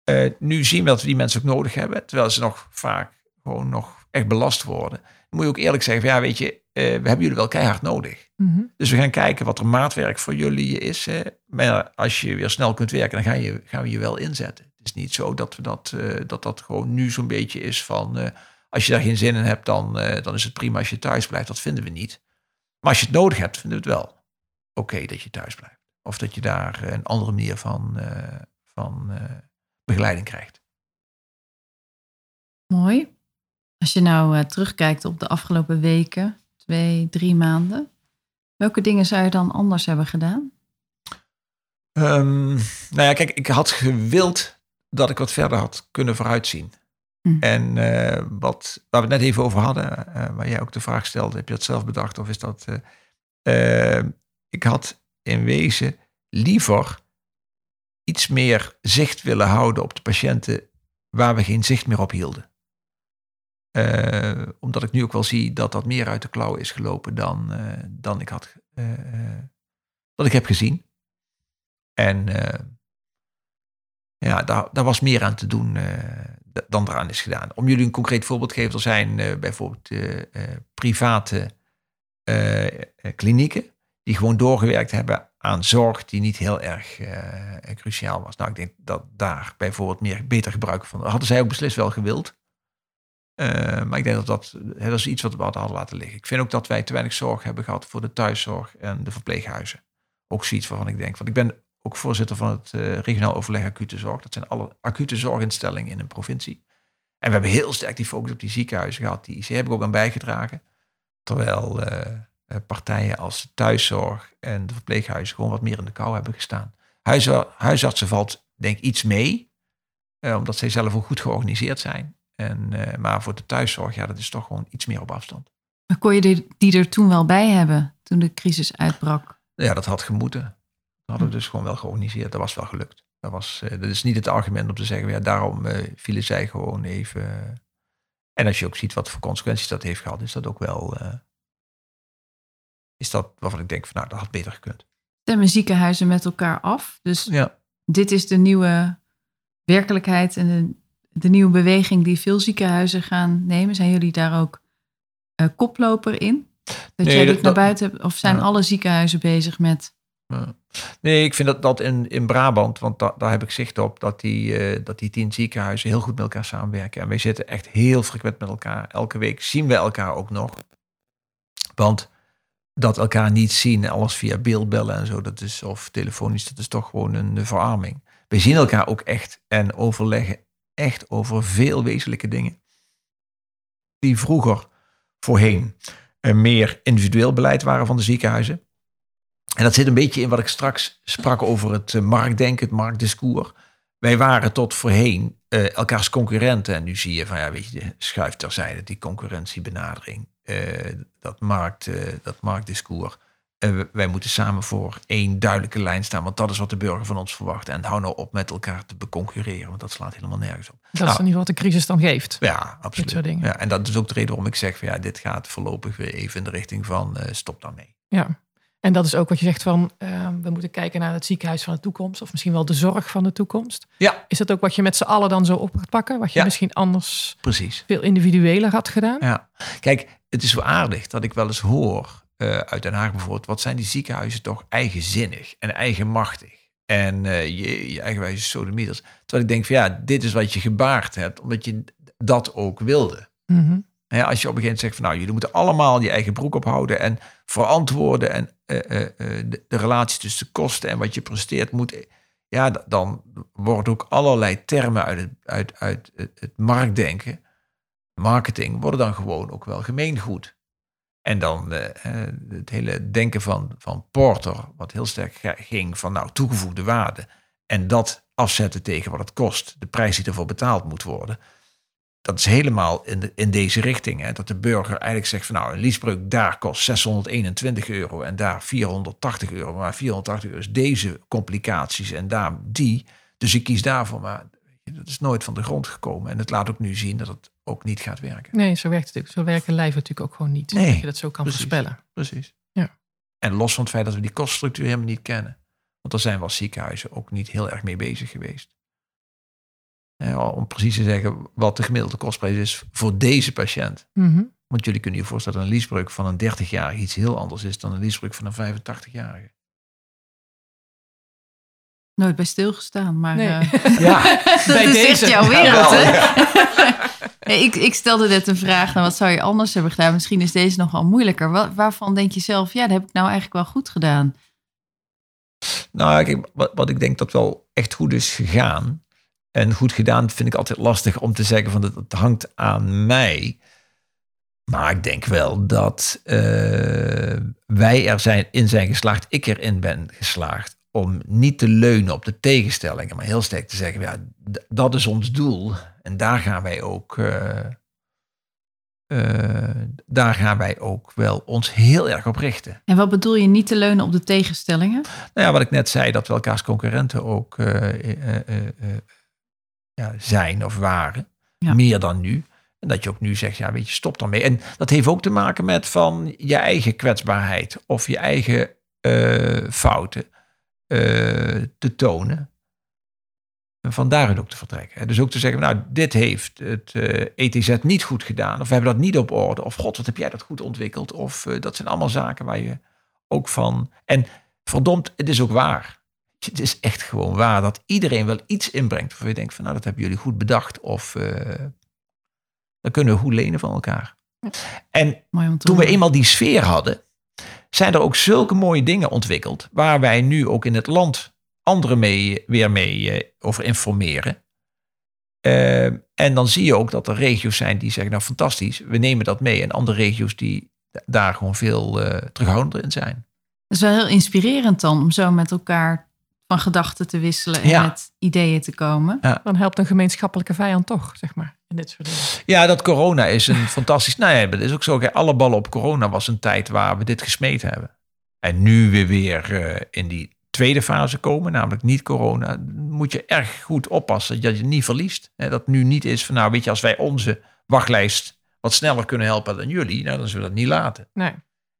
Eh, nu zien we dat we die mensen ook nodig hebben, terwijl ze nog vaak gewoon nog echt belast worden. Dan moet je ook eerlijk zeggen, van, ja weet je, eh, we hebben jullie wel keihard nodig. Mhm. Dus we gaan kijken wat er maatwerk voor jullie is. Hè. Maar als je weer snel kunt werken, dan gaan, je, gaan we je wel inzetten. Is niet zo dat we dat, eh, dat, dat gewoon nu zo'n beetje is van... eh, als je daar geen zin in hebt, dan, eh, dan is het prima als je thuis blijft. Dat vinden we niet. Maar als je het nodig hebt, vinden we het wel oké dat je thuis blijft. Of dat je daar een andere manier van, van begeleiding krijgt. Mooi. Als je nou terugkijkt op de afgelopen weken, twee, drie maanden. Welke dingen zou je dan anders hebben gedaan? Ehm, nou ja, kijk, ik had gewild dat ik wat verder had kunnen vooruitzien. Hm. En eh, wat, waar we het net even over hadden, eh, waar jij ook de vraag stelde, heb je dat zelf bedacht of is dat... eh, ik had in wezen liever iets meer zicht willen houden op de patiënten waar we geen zicht meer op hielden. Omdat ik nu ook wel zie dat dat meer uit de klauwen is gelopen dan, dan ik had dat ik heb gezien. En ja, daar, daar was meer aan te doen d- dan eraan is gedaan. Om jullie een concreet voorbeeld te geven, er zijn eh, bijvoorbeeld eh, private klinieken die gewoon doorgewerkt hebben aan zorg die niet heel erg cruciaal was. Nou, ik denk dat daar bijvoorbeeld meer beter gebruik van. Hadden zij ook beslist wel gewild. Maar ik denk dat dat, dat is iets wat we hadden laten liggen. Ik vind ook dat wij te weinig zorg hebben gehad voor de thuiszorg en de verpleeghuizen. Ook zoiets waarvan ik denk, want ik ben ook voorzitter van het eh, regionaal overleg acute zorg. Dat zijn alle acute zorginstellingen in een provincie. En we hebben heel sterk die focus op die ziekenhuizen gehad. Die IC heb ik ook aan bijgedragen. Terwijl eh, eh, partijen als de thuiszorg en de verpleeghuizen gewoon wat meer in de kou hebben gestaan. Huisartsen valt denk ik iets mee, omdat zij zelf ook goed georganiseerd zijn. En, maar voor de thuiszorg, ja, dat is toch gewoon iets meer op afstand. Maar kon je die, die er toen wel bij hebben, toen de crisis uitbrak? Ja, dat had gemoeten. Dat hadden we dus gewoon wel georganiseerd. Dat was wel gelukt. Dat, was, eh, dat is niet het argument om te zeggen, ja, daarom eh, vielen zij gewoon even. En als je ook ziet wat voor consequenties dat heeft gehad, is dat ook wel. eh, is dat waarvan ik denk, van, nou, dat had beter gekund. Stemmen ziekenhuizen met elkaar af. Dus Ja, dit is de nieuwe werkelijkheid en de, de nieuwe beweging die veel ziekenhuizen gaan nemen. Zijn jullie daar ook koploper in? Dat Nee, jij dit naar buiten hebt? Of zijn Ja. alle ziekenhuizen bezig met... Ja. Nee, ik vind dat, dat in, in Brabant, want da- daar heb ik zicht op, dat die, eh, dat die tien ziekenhuizen heel goed met elkaar samenwerken. En wij zitten echt heel frequent met elkaar. Elke week zien we elkaar ook nog. Want dat elkaar niet zien, alles via beeldbellen en zo, dat is, of telefonisch, dat is toch gewoon een verarming. We zien elkaar ook echt en overleggen echt over veel wezenlijke dingen. Die vroeger voorheen eh, meer individueel beleid waren van de ziekenhuizen. En dat zit een beetje in wat ik straks sprak over het eh, marktdenken, het marktdiscours. Wij waren tot voorheen eh, elkaars concurrenten. En nu zie je van, ja, weet je, schuift terzijde die concurrentiebenadering. eh, dat, markt, dat marktdiscours. Wij moeten samen voor één duidelijke lijn staan. Want dat is wat de burger van ons verwacht. En hou nou op met elkaar te beconcurreren. Want dat slaat helemaal nergens op. Dat is Nou, in ieder geval wat de crisis dan geeft. Ja, absoluut. soort. Ja, en dat is ook de reden waarom ik zeg van ja, dit gaat voorlopig weer even in de richting van stop daarmee. Ja. En dat is ook wat je zegt van eh, we moeten kijken naar het ziekenhuis van de toekomst. Of misschien wel de zorg van de toekomst. Ja, Is dat ook wat je met z'n allen dan zo op gaat pakken? Wat je Ja. misschien anders precies. veel individueler had gedaan? Ja, kijk, het is zo aardig dat ik wel eens hoor eh, uit Den Haag bijvoorbeeld, wat zijn die ziekenhuizen toch eigenzinnig en eigenmachtig. En eh, je, je eigenwijze sodemieters. Terwijl ik denk van ja, dit is wat je gebaard hebt, omdat je dat ook wilde. Mhm. Als je op een gegeven moment zegt van nou, jullie moeten allemaal je eigen broek ophouden en verantwoorden en eh, eh, eh, de, relatie tussen kosten en wat je presteert moet. Ja, dan worden ook allerlei termen uit het, uit, uit het, marktdenken, marketing, worden dan gewoon ook wel gemeengoed. En dan het hele denken van, van Porter, wat heel sterk ging van nou toegevoegde waarde. En dat afzetten tegen wat het kost, de prijs die ervoor betaald moet worden dat is helemaal in, de, in deze richting. Hè? Dat de burger eigenlijk zegt van nou, een liesbreuk daar kost 621 euro en daar 480 euro. Maar 480 euro is deze complicaties en daar die. Dus ik kies daarvoor. Maar Dat is nooit van de grond gekomen. En het laat ook nu zien dat het ook niet gaat werken. Nee, zo werkt het. Zo werken lijven natuurlijk ook gewoon niet. Nee, dat je dat zo kan precies. voorspellen. Precies. Ja. En los van het feit dat we die koststructuur helemaal niet kennen. Want daar zijn we als ziekenhuizen ook niet heel erg mee bezig geweest. Eh, om precies te zeggen wat de gemiddelde kostprijs is voor deze patiënt. Mhm. Want jullie kunnen je voorstellen dat een liesbreuk van een 30-jarige iets heel anders is dan een liesbreuk van een 85-jarige. Nooit bij stilgestaan, maar Nee. eh, <laughs> Ja, <laughs> dat Bij is deze. echt jouw wereld? <laughs> Nee, ik, ik stelde net een vraag, nou, wat zou je anders hebben gedaan? Misschien is deze nog wel moeilijker. Wa- waarvan denk je zelf, ja, dat heb ik nou eigenlijk wel goed gedaan? Nou, kijk, wat, wat ik denk dat wel echt goed is gegaan. En goed gedaan vind ik altijd lastig om te zeggen van dat het hangt aan mij. Maar ik denk wel dat eh, wij er zijn, in zijn geslaagd, ik erin ben geslaagd, om niet te leunen op de tegenstellingen, maar heel sterk te zeggen, ja, dat is ons doel. En daar gaan wij ook, eh, eh, daar gaan wij ook wel ons heel erg op richten. En wat bedoel je niet te leunen op de tegenstellingen? Nou ja, wat ik net zei, dat we elkaars concurrenten ook ja, zijn of waren. Ja. Meer dan nu. En dat je ook nu zegt, ja, weet je, stop daarmee. En dat heeft ook te maken met van je eigen kwetsbaarheid of je eigen eh, fouten eh, te tonen. En van daaruit ook te vertrekken. Dus ook te zeggen, nou, dit heeft het eh, ETZ niet goed gedaan. Of we hebben dat niet op orde. Of god, wat heb jij dat goed ontwikkeld. Of dat zijn allemaal zaken waar je ook van... En verdomd, het is ook waar. Het is echt gewoon waar dat iedereen wel iets inbrengt. Waarvan je denkt van, nou, dat hebben jullie goed bedacht. Of eh, dan kunnen we goed lenen van elkaar. En toen we eenmaal die sfeer hadden, zijn er ook zulke mooie dingen ontwikkeld. Waar wij nu ook in het land anderen mee, weer mee eh, over informeren. Eh, en dan zie je ook dat er regio's zijn die zeggen, nou fantastisch, we nemen dat mee. En andere regio's die daar gewoon veel terughoudender in zijn. Dat is wel heel inspirerend dan, om zo met elkaar van gedachten te wisselen en Ja. met ideeën te komen. Dan helpt een gemeenschappelijke vijand toch, zeg maar. In dit soort dingen. Ja, dat corona is een <laughs> fantastisch. Nou ja, dat is ook zo. Alle ballen op corona was een tijd waar we dit gesmeed hebben. En nu we weer eh, in die tweede fase komen, namelijk niet corona, moet je erg goed oppassen dat je het niet verliest. Hè, dat nu niet is van, nou weet je, als wij onze wachtlijst wat sneller kunnen helpen dan jullie, nou, dan zullen we dat niet laten. Nee.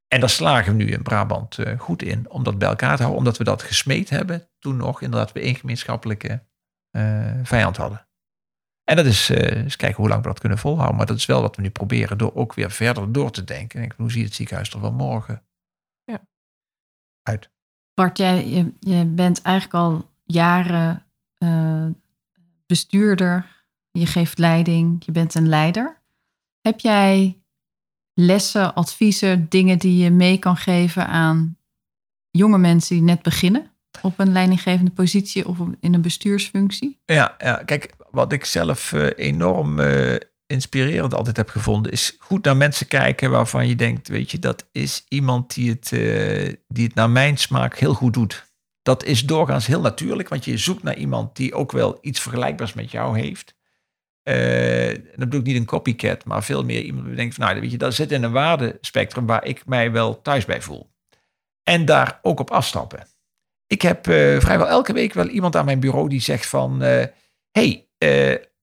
En daar slagen we nu in Brabant eh, goed in om dat bij elkaar te houden, omdat we dat gesmeed hebben. Toen nog inderdaad we één gemeenschappelijke eh, vijand hadden. En dat is, eh, eens kijken hoe lang we dat kunnen volhouden. Maar dat is wel wat we nu proberen door ook weer verder door te denken. En hoe ziet het ziekenhuis er van morgen Ja. uit? Bart, jij, je, je bent eigenlijk al jaren eh, bestuurder. Je geeft leiding. Je bent een leider. Heb jij lessen, adviezen, dingen die je mee kan geven aan jonge mensen die net beginnen op een leidinggevende positie of in een bestuursfunctie? Ja, ja, kijk, wat ik zelf eh, enorm eh, inspirerend altijd heb gevonden, is goed naar mensen kijken waarvan je denkt, weet je, dat is iemand die het, eh, die het naar mijn smaak heel goed doet. Dat is doorgaans heel natuurlijk, want je zoekt naar iemand die ook wel iets vergelijkbaars met jou heeft. Eh, dat bedoel ik niet een copycat, maar veel meer iemand die denkt van, nou, weet je, dat zit in een waardespectrum waar ik mij wel thuis bij voel. En daar ook op afstappen. Ik heb eh, vrijwel elke week wel iemand aan mijn bureau die zegt van... eh, hey,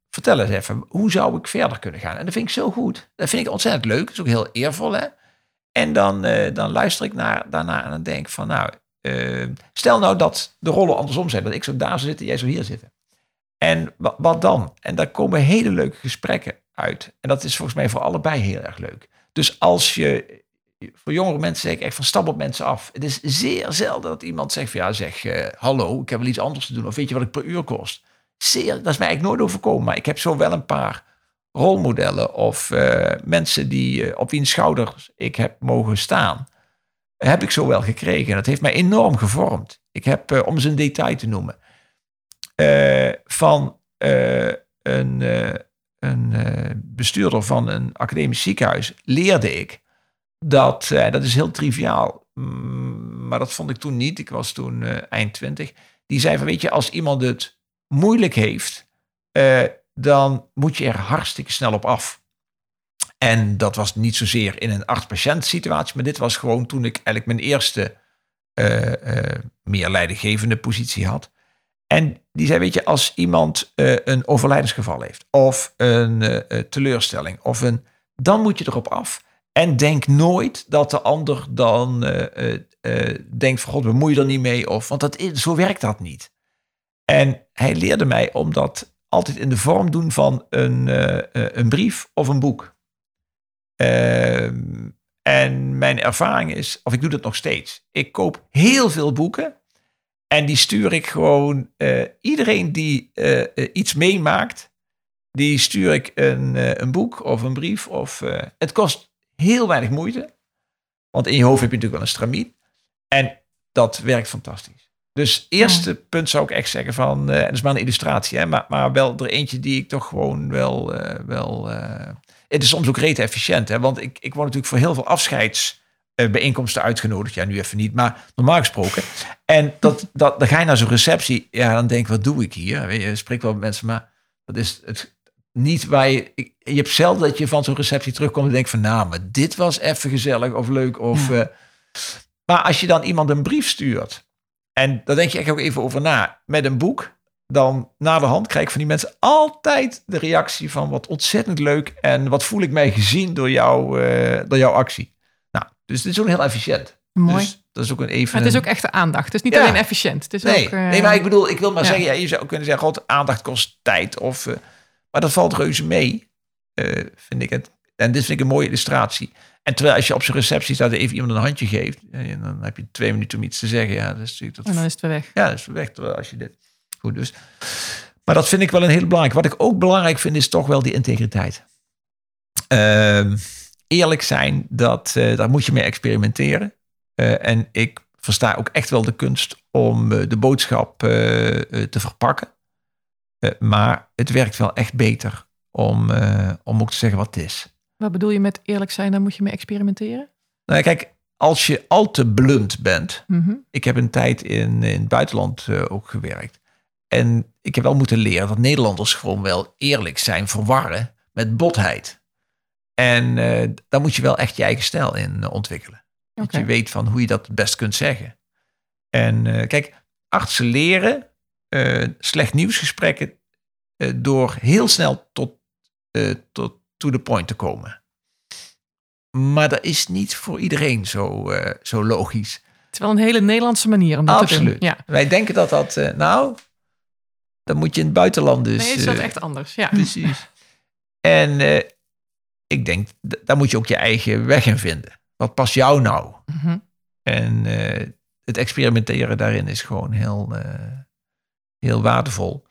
vertel eens even, hoe zou ik verder kunnen gaan? En dat vind ik zo goed. Dat vind ik ontzettend leuk. Dat is ook heel eervol, hè? En dan, dan luister ik naar, daarna en dan denk van... Nou, stel nou dat de rollen andersom zijn. Dat ik zo daar zou zitten, jij zou hier zitten. En wat, dan? En daar komen hele leuke gesprekken uit. En dat is volgens mij voor allebei heel erg leuk. Dus als je voor jongere mensen zeg ik echt van stap op mensen af. Het is zeer zelden dat iemand zegt van ja zeg eh, hallo, ik heb wel iets anders te doen. Of weet je wat ik per uur kost? Zeer, dat is mij eigenlijk nooit overkomen. Maar ik heb zo wel een paar rolmodellen of eh, mensen die, eh, op wiens schouders ik heb mogen staan. Heb ik zo wel gekregen. En dat heeft mij enorm gevormd. Ik heb, om ze een detail te noemen, eh, van eh, een, eh, bestuurder van een academisch ziekenhuis leerde ik dat, dat is heel triviaal, mm, maar dat vond ik toen niet. Ik was toen eind twintig. Die zei van, weet je, als iemand het moeilijk heeft, dan moet je er hartstikke snel op af. En dat was niet zozeer in een arts-patiënt situatie, maar dit was gewoon toen ik eigenlijk mijn eerste meer leidinggevende positie had. En die zei, weet je, als iemand eh, een overlijdensgeval heeft, of een eh, eh, teleurstelling, of een, dan moet je erop af. En denk nooit dat de ander dan denkt van, god, bemoei je er niet mee, of, want dat, zo werkt dat niet. En hij leerde mij om dat altijd in de vorm doen van een, een brief of een boek. Ehm, en mijn ervaring is, of ik doe dat nog steeds, ik koop heel veel boeken en die stuur ik gewoon, eh, iedereen die eh, eh, iets meemaakt, die stuur ik een, een boek of een brief. Of, het kost heel weinig moeite, want in je hoofd heb je natuurlijk wel een stramien. En dat werkt fantastisch. Dus eerste punt zou ik echt zeggen van, en dat is maar een illustratie, hè, maar, maar wel er eentje die ik toch gewoon wel, wel het is soms ook rete efficiënt, hè, want ik, ik word natuurlijk voor heel veel afscheidsbijeenkomsten uitgenodigd. Ja, nu even niet, maar normaal gesproken. En dat, dat, dan ga je naar zo'n receptie, ja, dan denk ik, wat doe ik hier? Weet je, je spreekt wel met mensen, maar dat is het niet waar je, je hebt zelden dat je van zo'n receptie terugkomt en denkt van, nou, maar dit was even gezellig of leuk of... eh, maar als je dan iemand een brief stuurt, en daar denk je echt ook even over na, met een boek, dan na de hand krijg ik van die mensen altijd de reactie van wat ontzettend leuk en wat voel ik mij gezien door, jou, eh, door jouw actie. Dus dit is ook heel efficiënt. Mooi. Dus dat is ook een even. Maar het is ook echte aandacht. Het is niet Ja. alleen efficiënt. Het is Nee, ook, eh, nee, maar ik bedoel, ik wil maar ja. zeggen, ja, je zou kunnen zeggen, god, aandacht kost tijd. Of, eh, maar dat valt reuze mee, eh, vind ik het. En dit vind ik een mooie illustratie. En terwijl als je op zijn receptie staat en even iemand een handje geeft, en dan heb je twee minuten om iets te zeggen. Ja, dat is natuurlijk dat En dan is het weer weg. ja, dat is weg terwijl als je dit. Goed, dus. Maar dat vind ik wel een heel belangrijk. Wat ik ook belangrijk vind, is toch wel die integriteit. Ehm, eerlijk zijn, dat, eh, daar moet je mee experimenteren. Eh, en ik versta ook echt wel de kunst om eh, de boodschap te verpakken. Maar het werkt wel echt beter om, om ook te zeggen wat het is. Wat bedoel je met eerlijk zijn? Daar moet je mee experimenteren? Nou, kijk, als je al te blunt bent, Mhm. Ik heb een tijd in, in het buitenland ook gewerkt. En ik heb wel moeten leren dat Nederlanders gewoon wel eerlijk zijn, verwarren met botheid. En eh daar moet je wel echt je eigen stijl in eh, ontwikkelen. Dat je weet van hoe je dat het best kunt zeggen. En eh, kijk, artsen leren slecht nieuwsgesprekken door heel snel tot, tot to the point te komen. Maar dat is niet voor iedereen zo, zo logisch. Het is wel een hele Nederlandse manier om dat te doen. Ja. Wij denken dat dat, nou, dan moet je in het buitenland dus. Nee, is dat echt anders. Ja. Precies. <laughs> En ik denk, daar moet je ook je eigen weg in vinden. Wat past jou nou? Mhm. En eh, het experimenteren daarin is gewoon heel, eh, heel waardevol.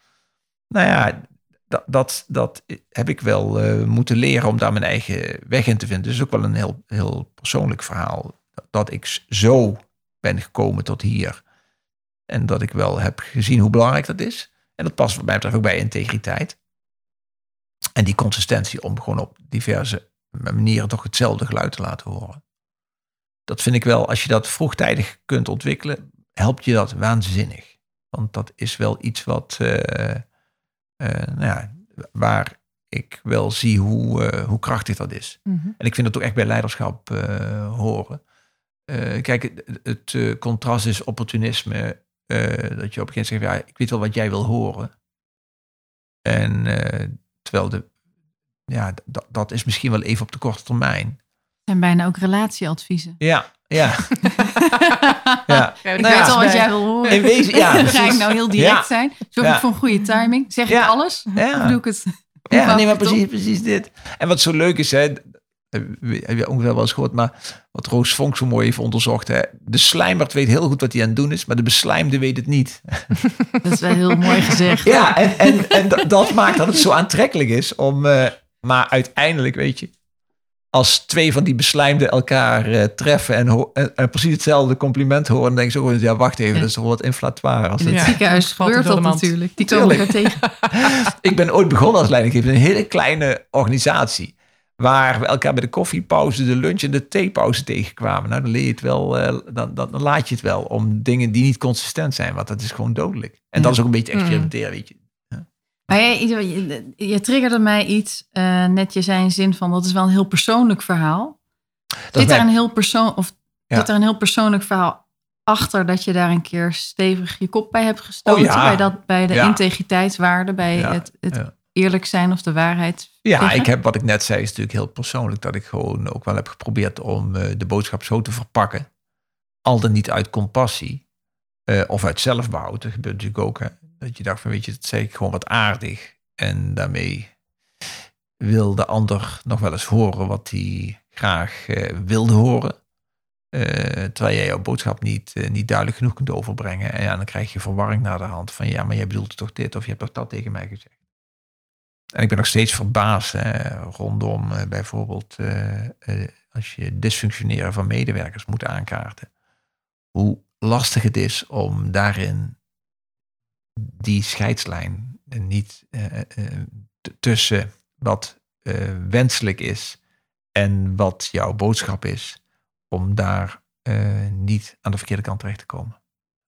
Nou ja, dat, dat, dat heb ik wel eh, moeten leren om daar mijn eigen weg in te vinden. Dus ook wel een heel, heel persoonlijk verhaal. Dat ik zo ben gekomen tot hier. En dat ik wel heb gezien hoe belangrijk dat is. En dat past wat mij betreft ook bij integriteit. En die consistentie om gewoon op diverse manieren toch hetzelfde geluid te laten horen. Dat vind ik wel, als je dat vroegtijdig kunt ontwikkelen, helpt je dat waanzinnig. Want dat is wel iets wat, eh, eh, nou ja, waar ik wel zie hoe, eh, hoe krachtig dat is. Mhm. En ik vind dat ook echt bij leiderschap horen. Kijk, het, het contrast is opportunisme. dat je op een gegeven moment zegt, ja, ik weet wel wat jij wil horen. En terwijl de, ja, dat is misschien wel even op de korte termijn. zijn bijna ook relatieadviezen. Ja, ja. <laughs> ja. Ja, Ik Nou weet ja, al wat jij wil horen. In wezen, ja, <laughs> Ga ik nou heel direct Ja. zijn? Zorg Ja. ik voor een goede timing? Zeg ik Ja. alles? Ja. Of doe ik het? Ja, nee, <laughs> maar het precies, precies dit. En wat zo leuk is, hè, heb je ongeveer wel eens gehoord, maar wat Roos Vonk zo mooi heeft onderzocht. Hè, de slijmert weet heel goed wat hij aan het doen is, maar de beslijmde weet het niet. <laughs> Dat is wel heel mooi gezegd. Ja, en, en, en dat- maakt dat het zo aantrekkelijk is om. eh, maar uiteindelijk, weet je, als twee van die beslijmden elkaar eh, treffen en, ho- en, en precies hetzelfde compliment horen, dan denk je zo gewoon, ja, wacht even, dat is toch wat inflatoire. Als In het, het Ja, ziekenhuis gebeurt dat natuurlijk. Die komen elkaar tegen. <laughs> Ik ben ooit begonnen als leidinggever in een hele kleine organisatie. Waar we elkaar bij de koffiepauze, de lunch en de theepauze tegenkwamen. Nou, dan leer je het wel, eh, dan, dan, dan laat je het wel om dingen die niet consistent zijn. Want dat is gewoon dodelijk. En dat is ook een beetje experimenteren, weet je. Maar jij, je, je triggerde mij iets. eh, net je zei in zin van, dat is wel een heel persoonlijk verhaal. Dat Zit, er mijn- een heel persoon, of Ja. zit er een heel persoonlijk verhaal achter dat je daar een keer stevig je kop bij hebt gestoten. Oh ja. bij, dat, bij de integriteitswaarde, bij het, het. Eerlijk zijn of de waarheid. Ja, zeggen. ik heb wat ik net zei, is natuurlijk heel persoonlijk. Dat ik gewoon ook wel heb geprobeerd om eh, de boodschap zo te verpakken. Al dan niet uit compassie. eh, of uit zelfbehoud. Dat gebeurt natuurlijk ook. Hè, dat je dacht van, weet je, dat zeg ik gewoon wat aardig. En daarmee wil de ander nog wel eens horen wat hij graag eh, wilde horen. Terwijl jij jouw boodschap niet, niet duidelijk genoeg kunt overbrengen. En ja, dan krijg je verwarring naar de hand. Van ja, maar jij bedoelt toch dit of je hebt toch dat tegen mij gezegd. En ik ben nog steeds verbaasd rondom eh, bijvoorbeeld eh, eh, als je dysfunctioneren van medewerkers moet aankaarten. Hoe lastig het is om daarin die scheidslijn niet tussen wat wenselijk is en wat jouw boodschap is, om daar niet aan de verkeerde kant terecht te komen.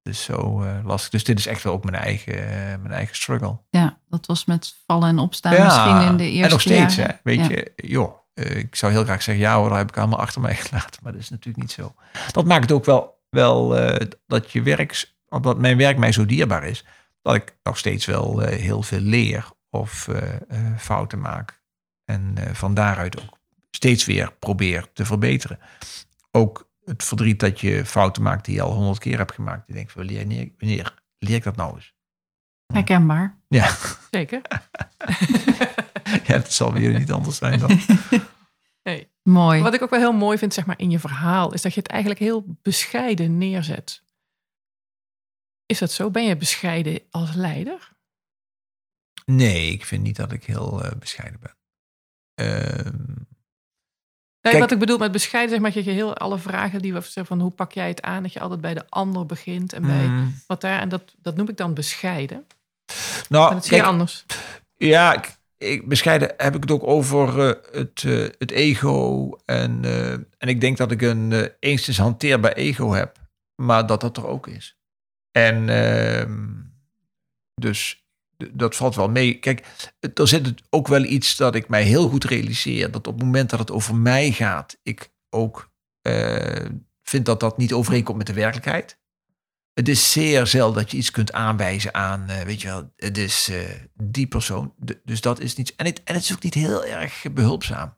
Dus zo eh, lastig. Dus dit is echt wel ook mijn eigen, eh, mijn eigen struggle. Ja, dat was met vallen en opstaan misschien in de eerste en nog steeds, jaren. hè? Weet Ja. je, joh, eh, ik zou heel graag zeggen, ja hoor, daar heb ik allemaal achter mij <laughs> gelaten, maar dat is natuurlijk niet zo. Dat maakt het ook wel, wel dat je werk, dat mijn werk mij zo dierbaar is, dat ik nog steeds wel heel veel leer of fouten maak. En van daaruit ook steeds weer probeer te verbeteren. Ook het verdriet dat je fouten maakt die je al honderd keer hebt gemaakt. Je denkt van, wanneer, wanneer leer ik dat nou eens? Herkenbaar. Ja, Zeker. <laughs> ja het zal jullie niet anders zijn dan. <laughs> Nee. Mooi. Wat ik ook wel heel mooi vind zeg maar, in je verhaal, is dat je het eigenlijk heel bescheiden neerzet. Is dat zo? Ben je bescheiden als leider? Nee, ik vind niet dat ik heel eh, bescheiden ben. Ehm, Nee, Kijk- wat ik bedoel met bescheiden, zeg maar, je heel alle vragen die we zeggen van hoe pak jij het aan, dat je altijd bij de ander begint en bij mm, wat daar, en dat, dat noem ik dan bescheiden. nou, En dat is heel kijk, anders. ja, ik, bescheiden heb ik het ook over eh, het, eh, het ego. En, eh, en ik denk dat ik een enigszins hanteerbaar ego heb, maar dat dat er ook is. En ehm, dus dat valt wel mee. Kijk, er zit ook wel iets dat ik mij heel goed realiseer. Dat op het moment dat het over mij gaat, ik ook eh, vind dat dat niet overeenkomt met de werkelijkheid. Het is zeer zelden dat je iets kunt aanwijzen aan, eh, weet je wel, het is eh, die persoon. Dus dat is niet. En het, en het is ook niet heel erg behulpzaam.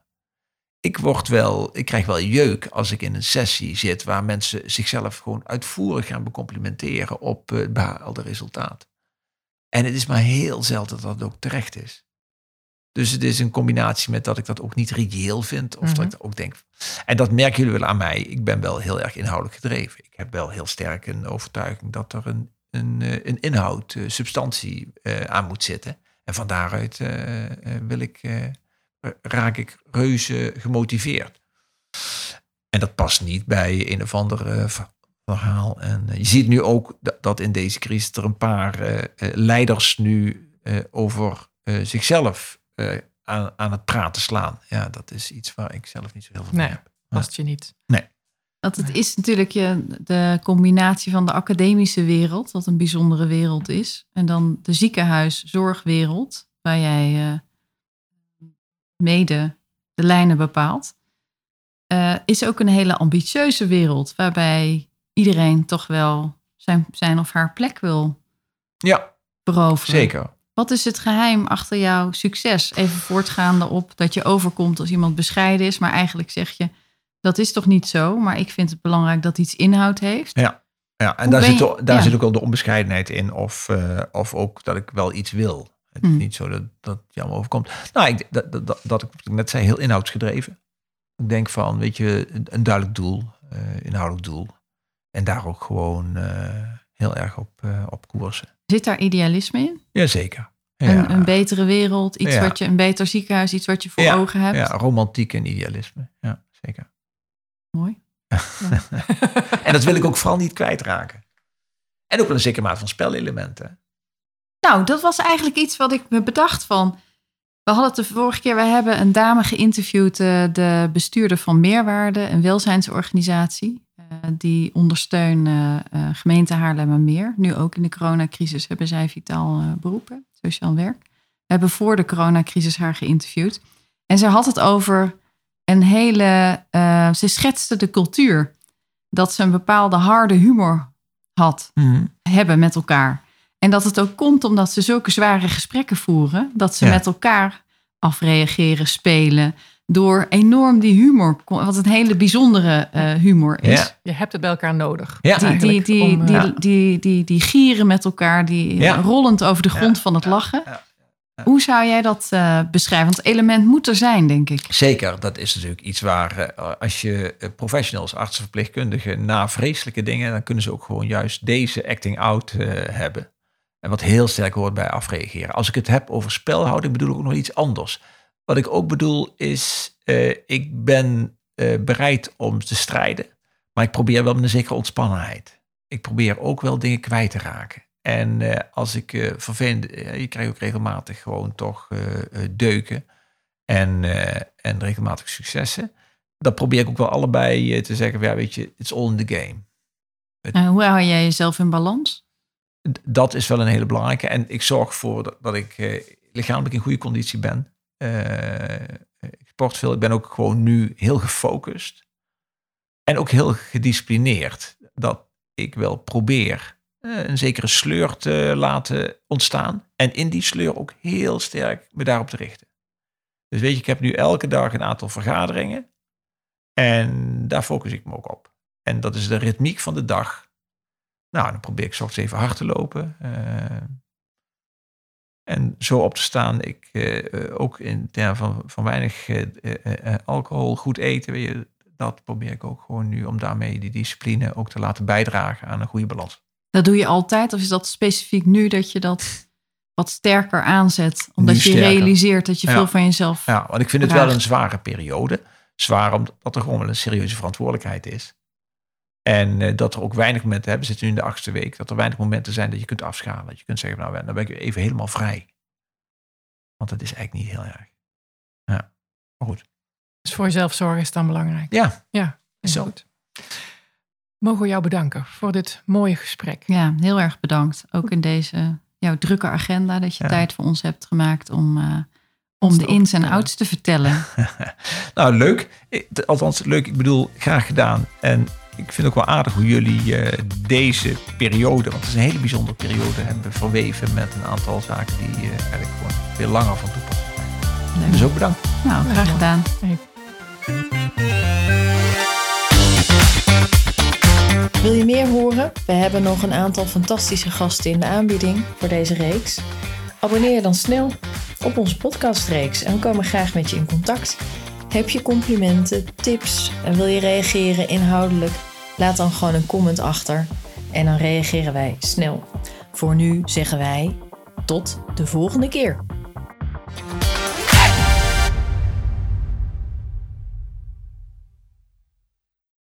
Ik word wel, ik krijg wel jeuk als ik in een sessie zit waar mensen zichzelf gewoon uitvoerig gaan becomplimenteren op het behaalde resultaat. En het is maar heel zelden dat het ook terecht is. Dus het is een combinatie met dat ik dat ook niet reëel vind. Of dat Mhm. ik ook denk. En dat merken jullie wel aan mij. Ik ben wel heel erg inhoudelijk gedreven. Ik heb wel heel sterk een overtuiging dat er een, een, eh, een inhoud, eh, substantie eh, aan moet zitten. En van daaruit wil ik, raak ik reuze gemotiveerd. En dat past niet bij een of ander ver- verhaal. En eh, je ziet nu ook dat, dat in deze crisis er een paar eh, eh, leiders nu eh, over eh, zichzelf eh, aan, aan het praten slaan. Ja, dat is iets waar ik zelf niet zo heel veel van Nee. heb. Past je niet. Dat het is natuurlijk je, de combinatie van de academische wereld, wat een bijzondere wereld is, en dan de ziekenhuiszorgwereld, waar jij eh, mede de lijnen bepaalt, eh, is ook een hele ambitieuze wereld, waarbij iedereen toch wel zijn, zijn of haar plek wil Ja, zeker. Wat is het geheim achter jouw succes? Even voortgaande op dat je overkomt als iemand bescheiden is, maar eigenlijk zeg je dat is toch niet zo, maar ik vind het belangrijk dat iets inhoud heeft. Ja, en Hoe daar, zit, je- daar ja. zit ook al de onbescheidenheid in. Of, eh, of ook dat ik wel iets wil. Het is Hmm. niet zo dat, dat allemaal overkomt. Nou, ik, dat, dat, dat, dat ik net zei, heel inhoudsgedreven. Ik denk van, weet je, een, een duidelijk doel, eh, inhoudelijk doel. En daar ook gewoon eh, heel erg op, eh, op koersen. Zit daar idealisme in? Jazeker. Ja, Een, een betere wereld, iets Ja. wat je, een beter ziekenhuis, iets wat je voor Ja, ogen hebt. ja, romantiek en idealisme. Ja, zeker. Mooi. <laughs> En dat wil ik ook vooral niet kwijtraken. En ook wel een zekere mate van spelelementen. Nou, dat was eigenlijk iets wat ik me bedacht van. We hadden het de vorige keer, we hebben een dame geïnterviewd, eh, de bestuurder van Meerwaarde, een welzijnsorganisatie. Eh, die ondersteunen eh, gemeente Haarlemmermeer. Nu ook in de coronacrisis hebben zij vitaal eh, beroepen, sociaal werk. We hebben voor de coronacrisis haar geïnterviewd. En ze had het over een hele, ze schetste de cultuur dat ze een bepaalde harde humor had, Mhm. hebben met elkaar. En dat het ook komt omdat ze zulke zware gesprekken voeren, dat ze Ja. met elkaar afreageren, spelen, door enorm die humor, wat een hele bijzondere eh, humor is. Ja. Je hebt het bij elkaar nodig. Ja. Die, die, die, om, eh, die, die, die, die gieren met elkaar, die Ja. rollend over de grond Ja. van het lachen. Ja. Hoe zou jij dat eh, beschrijven? Want het element moet er zijn, denk ik. Zeker, dat is natuurlijk iets waar eh, als je eh, professionals, artsen, verpleegkundigen na vreselijke dingen, dan kunnen ze ook gewoon juist deze acting out eh, hebben. En wat heel sterk hoort bij afreageren. Als ik het heb over spelhouding, bedoel ik ook nog iets anders. Wat ik ook bedoel is, eh, ik ben eh, bereid om te strijden, maar ik probeer wel met een zekere ontspannenheid. Ik probeer ook wel dingen kwijt te raken. En eh, als ik eh vervelend, je krijgt ook regelmatig gewoon toch deuken en, en regelmatig successen. Dan probeer ik ook wel allebei te zeggen, van, ja, weet je, it's all in the game. En hoe hou jij jezelf in balans? Dat is wel een hele belangrijke. En ik zorg ervoor dat, dat ik lichamelijk in goede conditie ben. Eh, ik sport veel. Ik ben ook gewoon nu heel gefocust. En ook heel gedisciplineerd. Dat ik wel probeer eh, een zekere sleur te laten ontstaan. En in die sleur ook heel sterk me daarop te richten. Dus weet je, ik heb nu elke dag een aantal vergaderingen. En daar focus ik me ook op. En dat is de ritmiek van de dag. Nou, dan probeer ik 's ochtends even hard te lopen. eh, en zo op te staan. Ik eh, eh, ook in termen van, van weinig eh, alcohol, goed eten. Weet je, dat probeer ik ook gewoon nu om daarmee die discipline ook te laten bijdragen aan een goede balans. Dat doe je altijd? Of is dat specifiek nu dat je dat wat sterker aanzet? Omdat je realiseert dat je Ja. veel van jezelf... Ja, want ik vind het wel een zware periode. Zwaar omdat er gewoon wel een serieuze verantwoordelijkheid is. En eh, dat er ook weinig momenten hebben, we zitten nu in de achtste week, dat er weinig momenten zijn dat je kunt afschalen. Dat je kunt zeggen, nou, dan ben ik even helemaal vrij. Want dat is eigenlijk niet heel erg. Ja, maar goed. Dus voor jezelf zorgen is dan belangrijk. Ja, Ja, is Zo. goed. Mogen we jou bedanken voor dit mooie gesprek. Ja, heel erg bedankt. Ook in deze jouw drukke agenda dat je Ja. tijd voor ons hebt gemaakt om, eh, om de ins en outs te vertellen. <laughs> nou leuk. Ik- Althans, leuk. Ik bedoel, graag gedaan. En ik vind ook wel aardig hoe jullie eh, deze periode, want het is een hele bijzondere periode, hebben verweven met een aantal zaken die eh, eigenlijk gewoon veel langer van toepassing zijn. Leuk. Dus ook bedankt. Nou, graag gedaan. Wil je meer horen? We hebben nog een aantal fantastische gasten in de aanbieding voor deze reeks. Abonneer je dan snel op onze podcastreeks en we komen graag met je in contact. Heb je complimenten, tips en wil je reageren inhoudelijk? Laat dan gewoon een comment achter en dan reageren wij snel. Voor nu zeggen wij tot de volgende keer.